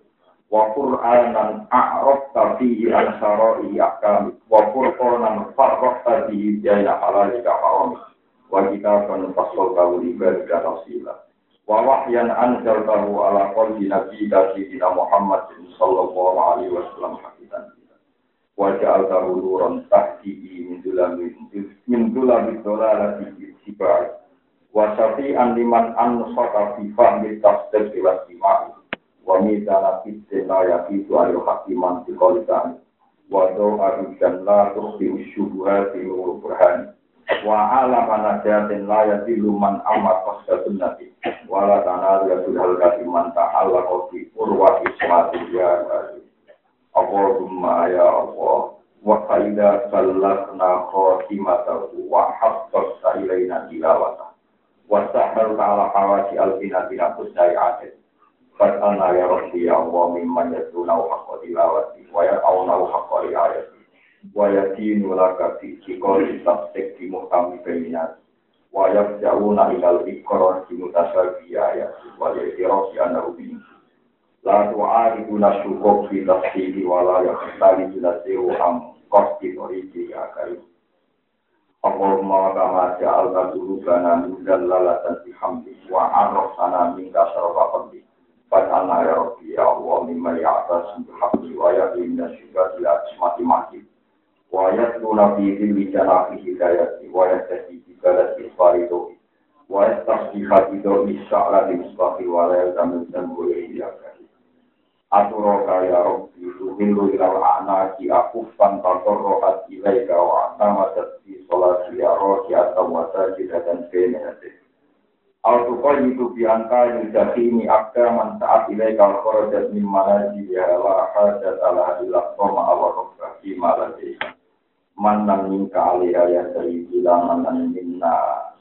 Wa qur'anan a'rafta fihi an syara'i ahkam. Wa qur'anan farraqta fihi baina halalika haram. Wa kitaban fassaltahu li ibadika tafsila wa wahyan anzaltahu ala qalbi nabiyyika sayyidina Muhammad sallallahu alaihi wasallam hakikan wa ja'altahu nuran tahdihi min dulami min dulami dolalati sibai wa syafi'an liman ansaka fi fahmi tasdiq wa istimai. Wa mizana la yakitu ayu hakiman di kolisan wa doa la tukti usyubuhati nuru burhani wa ala manajatin la yadilu man amat pasca sunnati wa la tanal yasul halkati man ta'ala kofi urwa ismati ya Allahumma ya Allah? Wa faida sallakna khotimatahu wa habbasta ilaina tilawata. Wa sahal ta'ala hawasi al-binatina kusnai adil Fatana ya Rabbi ya Allah mimman yadunau haqqa tilawati wa ya'aunau haqqa riayati wa yadinu laka fi cikoli tabsik di muhtami feminat wa yafja'una ilal ikrar di mutasabi ayati wa yadirosi anahu bini la tu'ariduna syukuk fi tafsiri wa la yakhtali jilasiru am kosti toriki karim Allahumma wa kama ja'alna dulubana min dallalatan bihamdi wa arrafsana min kasarwa qabdi Fatana ya Rabbi ya Allah mimma ya'tas bihamdi wa yaqin syukur ila asmati mati. Wa yatluna fi dhilli janahi hidayati wa yastasi bi balati faridu. Wa yastasbiha bi dawmi sya'la di musbahi wa la yalzamu dan boleh diakari. Aturoka ya Rabbi tuhillu ilal a'naki akufan tatorrohat ilaika wa atamadat fi sholati ya rohi atau wasajidatan fenehati. Al-Tuqay itu biangka yudhini akda man saat ilai kal kharajat min manaji ya la hajat ala ilah koma awal rokka fi malati man nam minka alaiha ya sayyidi la man nam minna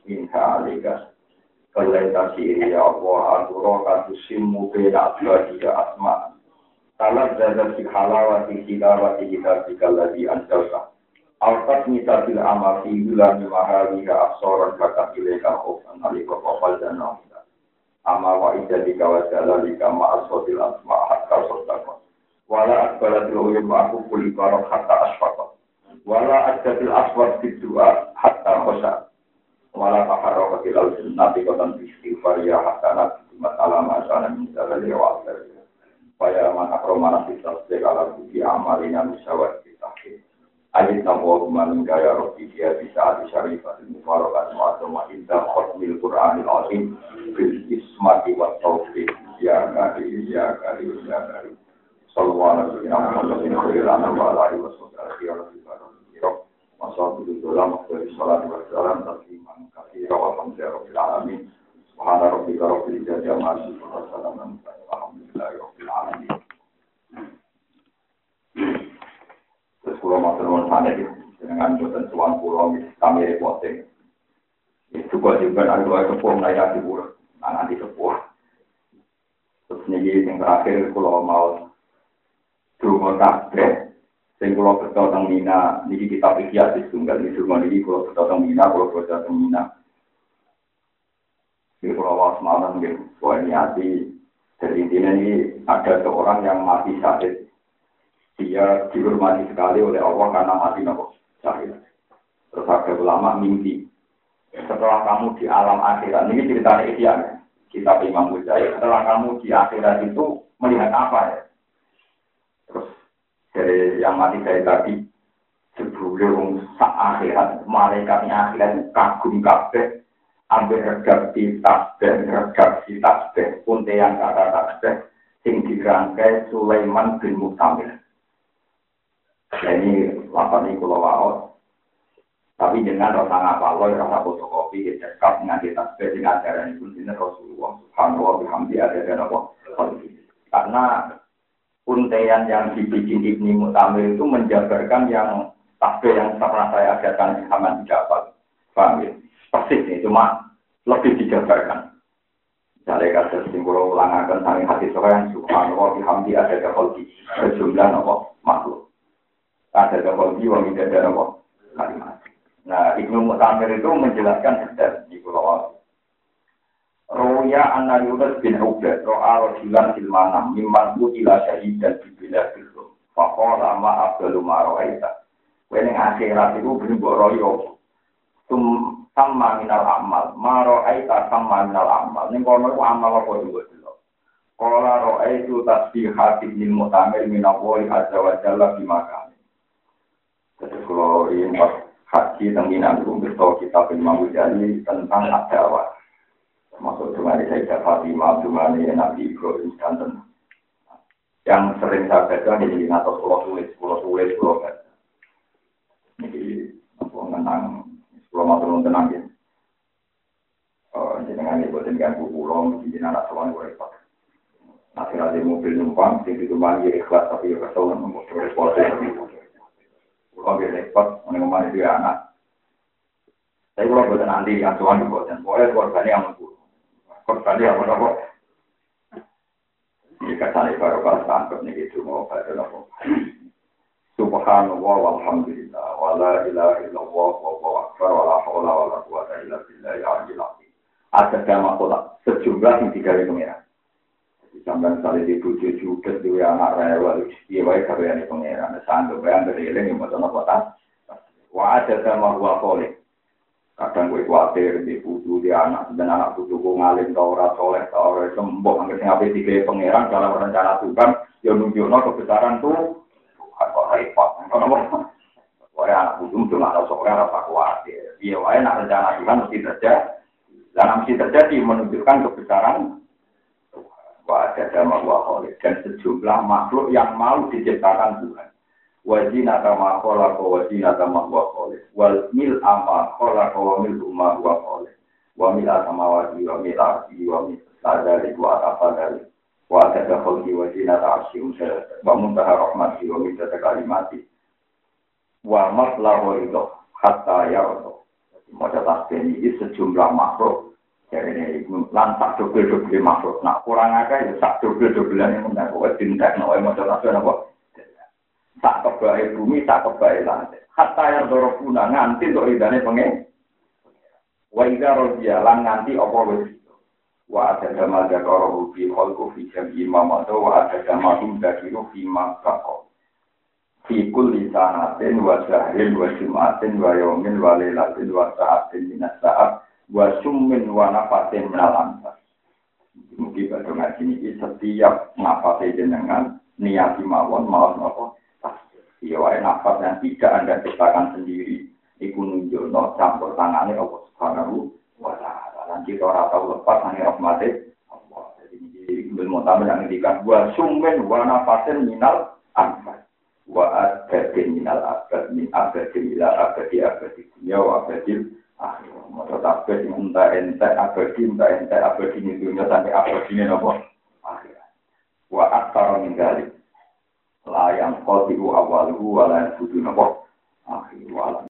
minka alaiha Kalai siri ya Allah aduro tusimu bena abadi ya asma Salat zadat si halawati hilawati kitabika ladhi anjalta Alfat misatil amal fi gulami mahaliha absoran kata ileka khofan alika kofal dan nafsa. Ama wa ijadi kawajala lika ma'asotil asma hatta sotako. Wala akbalatil uyum aku kuli barok hatta asfako. Wala ajadil aswat fidua hatta khosa. wala taharro ketilal nanti kotan istighfar ya hasanat masalah masalah misalnya lewat Supaya man akromana kita segala bukti amalina misyawat kita Ayat nabuwa kuman gaya rohi dia bisa di syarifat mufarokat mu'atoma indah khutmil Qur'anil azim. Bil ismati wa taufiq ya kari ya kari ya kari sallallahu alaihi wa sallam wa alihi wa sallam Wassalamualaikum warahmatullahi wabarakatuh. كثيرا والحمد لله رب العالمين سبحان ربك رب العزة عما يصفون وسلام على الحمد لله رب العالمين Terus pulau matur nuwun saneh dengan boten tuan pulau kami reporting. Itu kok juga ada dua kepuh naya di pulau, nanti kepuh. Terus nih yang terakhir pulau mau dua kabeh Sing kula beto teng Mina niki kitab iki hadis tunggal iki cuma niki kula beto teng Mina kula beto teng Mina. Iki kula was malam nggih. Ini hati jadi intinya ini ada seorang yang mati sakit. Dia dihormati sekali oleh Allah karena mati nopo sakit. Terus ada ulama mimpi. Setelah kamu di alam akhirat, ini cerita Ihya ya. Kita Imam Ghazali. Setelah kamu di akhirat itu melihat apa ya? Dari yang mati saya tadi sebelum saat akhirat malaikatnya akhirat kagum kabeh ambil redaksi tasbih redaksi tasbih punte yang kata tasbih sing dirangkai Sulaiman bin Muktamil ini lapan ini kalau waos tapi dengan rasa ngapaloi, rasa fotokopi, cekap, nganti tasbih, dengan ajaran itu, ini Rasulullah, subhanallah, bihamdi, ada dan apa, karena untean yang dibikin Ibni Mutamir itu menjabarkan yang takbir yang pernah saya ajarkan di Haman Jabal. Paham ya? Persis nih, cuma lebih dijabarkan. Misalnya kata simbol ulangakan saling hati seorang subhanallah bihamdi ada di sejumlah nopo makhluk. Ada di wa ada nopo kalimat. Nah, Ibnu Mutamir itu menjelaskan detail di Pulau Roya anna Yunus bin Ubaid ro'a rajulan fil manam mimman utila syahidan di bila biru. Fakola ma abdalu ma ro'aita. Wening akhirat itu berimbok royo. Tum sama minal amal. Ma ro'aita sama minal amal. Ini kono amal apa juga dulu. Kola ro'aitu tasbihat ibn mutamir minawali azza wa jalla bimakani. Jadi kalau ini haji tentang itu kita Imam Ghazali tentang ada Masuk cuma di Sayyidah Fatimah, cuma di Nabi Ibrahim dan yang sering saya baca di atau pulau tulis, pulau tulis, pulau baca. Jadi apa menang, pulau matur tenang ya. Oh, jenengan ibu dengan bu pulau, jadi anak sewan gue repot. Nanti ada mobil numpang, di situ mandi ikhlas tapi ya kesel nunggu repot. Pulau dia repot, menengok dia anak. Tapi kalau buat nanti yang tuan buatan, boleh korban yang mengurus korban ya apa Ini kata ini baru kalau tangkap nih itu mau pada nopo. Subhanallah walhamdulillah wa la ilaha illallah wallahu akbar wa la haula wa la quwata illa billahi al-aliyyil azim. Ada tema kota sejumlah yang tiga pengira. Sampai misalnya di bujuk juga dua anak rewel, iya baik kalau yang pengira. Sanggup bayang dari ini yang mau kota. Wa ada tema gua kolek. Kadang gue khawatir di budu di anak dan anak budu gue ngalim tau ora soleh tau ora sembuh nggak ngapain tiga pangeran dalam rencana Tuhan yang nunjukno kebesaran tuh kok repot? Wah anak budu tuh nggak tahu soleh rasa khawatir iya wae nak rencana Tuhan mesti terjadi dan mesti terjadi menunjukkan kebesaran Wah ada sama dan sejumlah makhluk yang mau diciptakan Tuhan wajina kama kola ko wajina kama huwa kole. Wal mil ama kola ko wa mil umma huwa kole. Wa mil asama wajib wa mil arti wa mil sadari wa dari wa kholki wajina ta'ashi wa muntaha rahmati wa mil tata kalimati. Wa matlahu ridho hatta ya rodo Maca tasbih ini sejumlah makhluk. Jadi ini lan sak dobel dobel makhluk. Nak kurang aja ya sak dobel dobelan yang dintek no maca tasbih apa tak kebaik bumi, tak kebaik lantai. Hatta yang dorong guna nganti untuk ridane pengen. Wa idza rodiya lan nganti apa wis Wa ada dama zakara fi khalqu fi jam'i mamatu wa ada dama hum dakiru fi maqaqo. Fikul lisanatin wa syahrin wa jumatin wa yomin wa lelatin wa sa'atin minas sa'at wa summin wa nafatin minal anfas. Mungkin pada ngaji ini setiap nafas jenengan niati mawon mawon apa Iya wae nafas yang tidak anda ciptakan sendiri. Iku nunjukno campur tangane Allah Subhanahu wa taala. Lan kita ora tau lepas nang rahmate Allah. Jadi ilmu tamu yang ngendikan wa summin wa nafatin minal anfas wa abadin minal abad. Min abadin ila abadi abadi dunia wa abadil akhir moto tabet entah ente abadi entah ente abadi dunia sampai abadi nopo akhir wa aktar min layang qadiru awaluhu wa la yafudu nopo akhir wa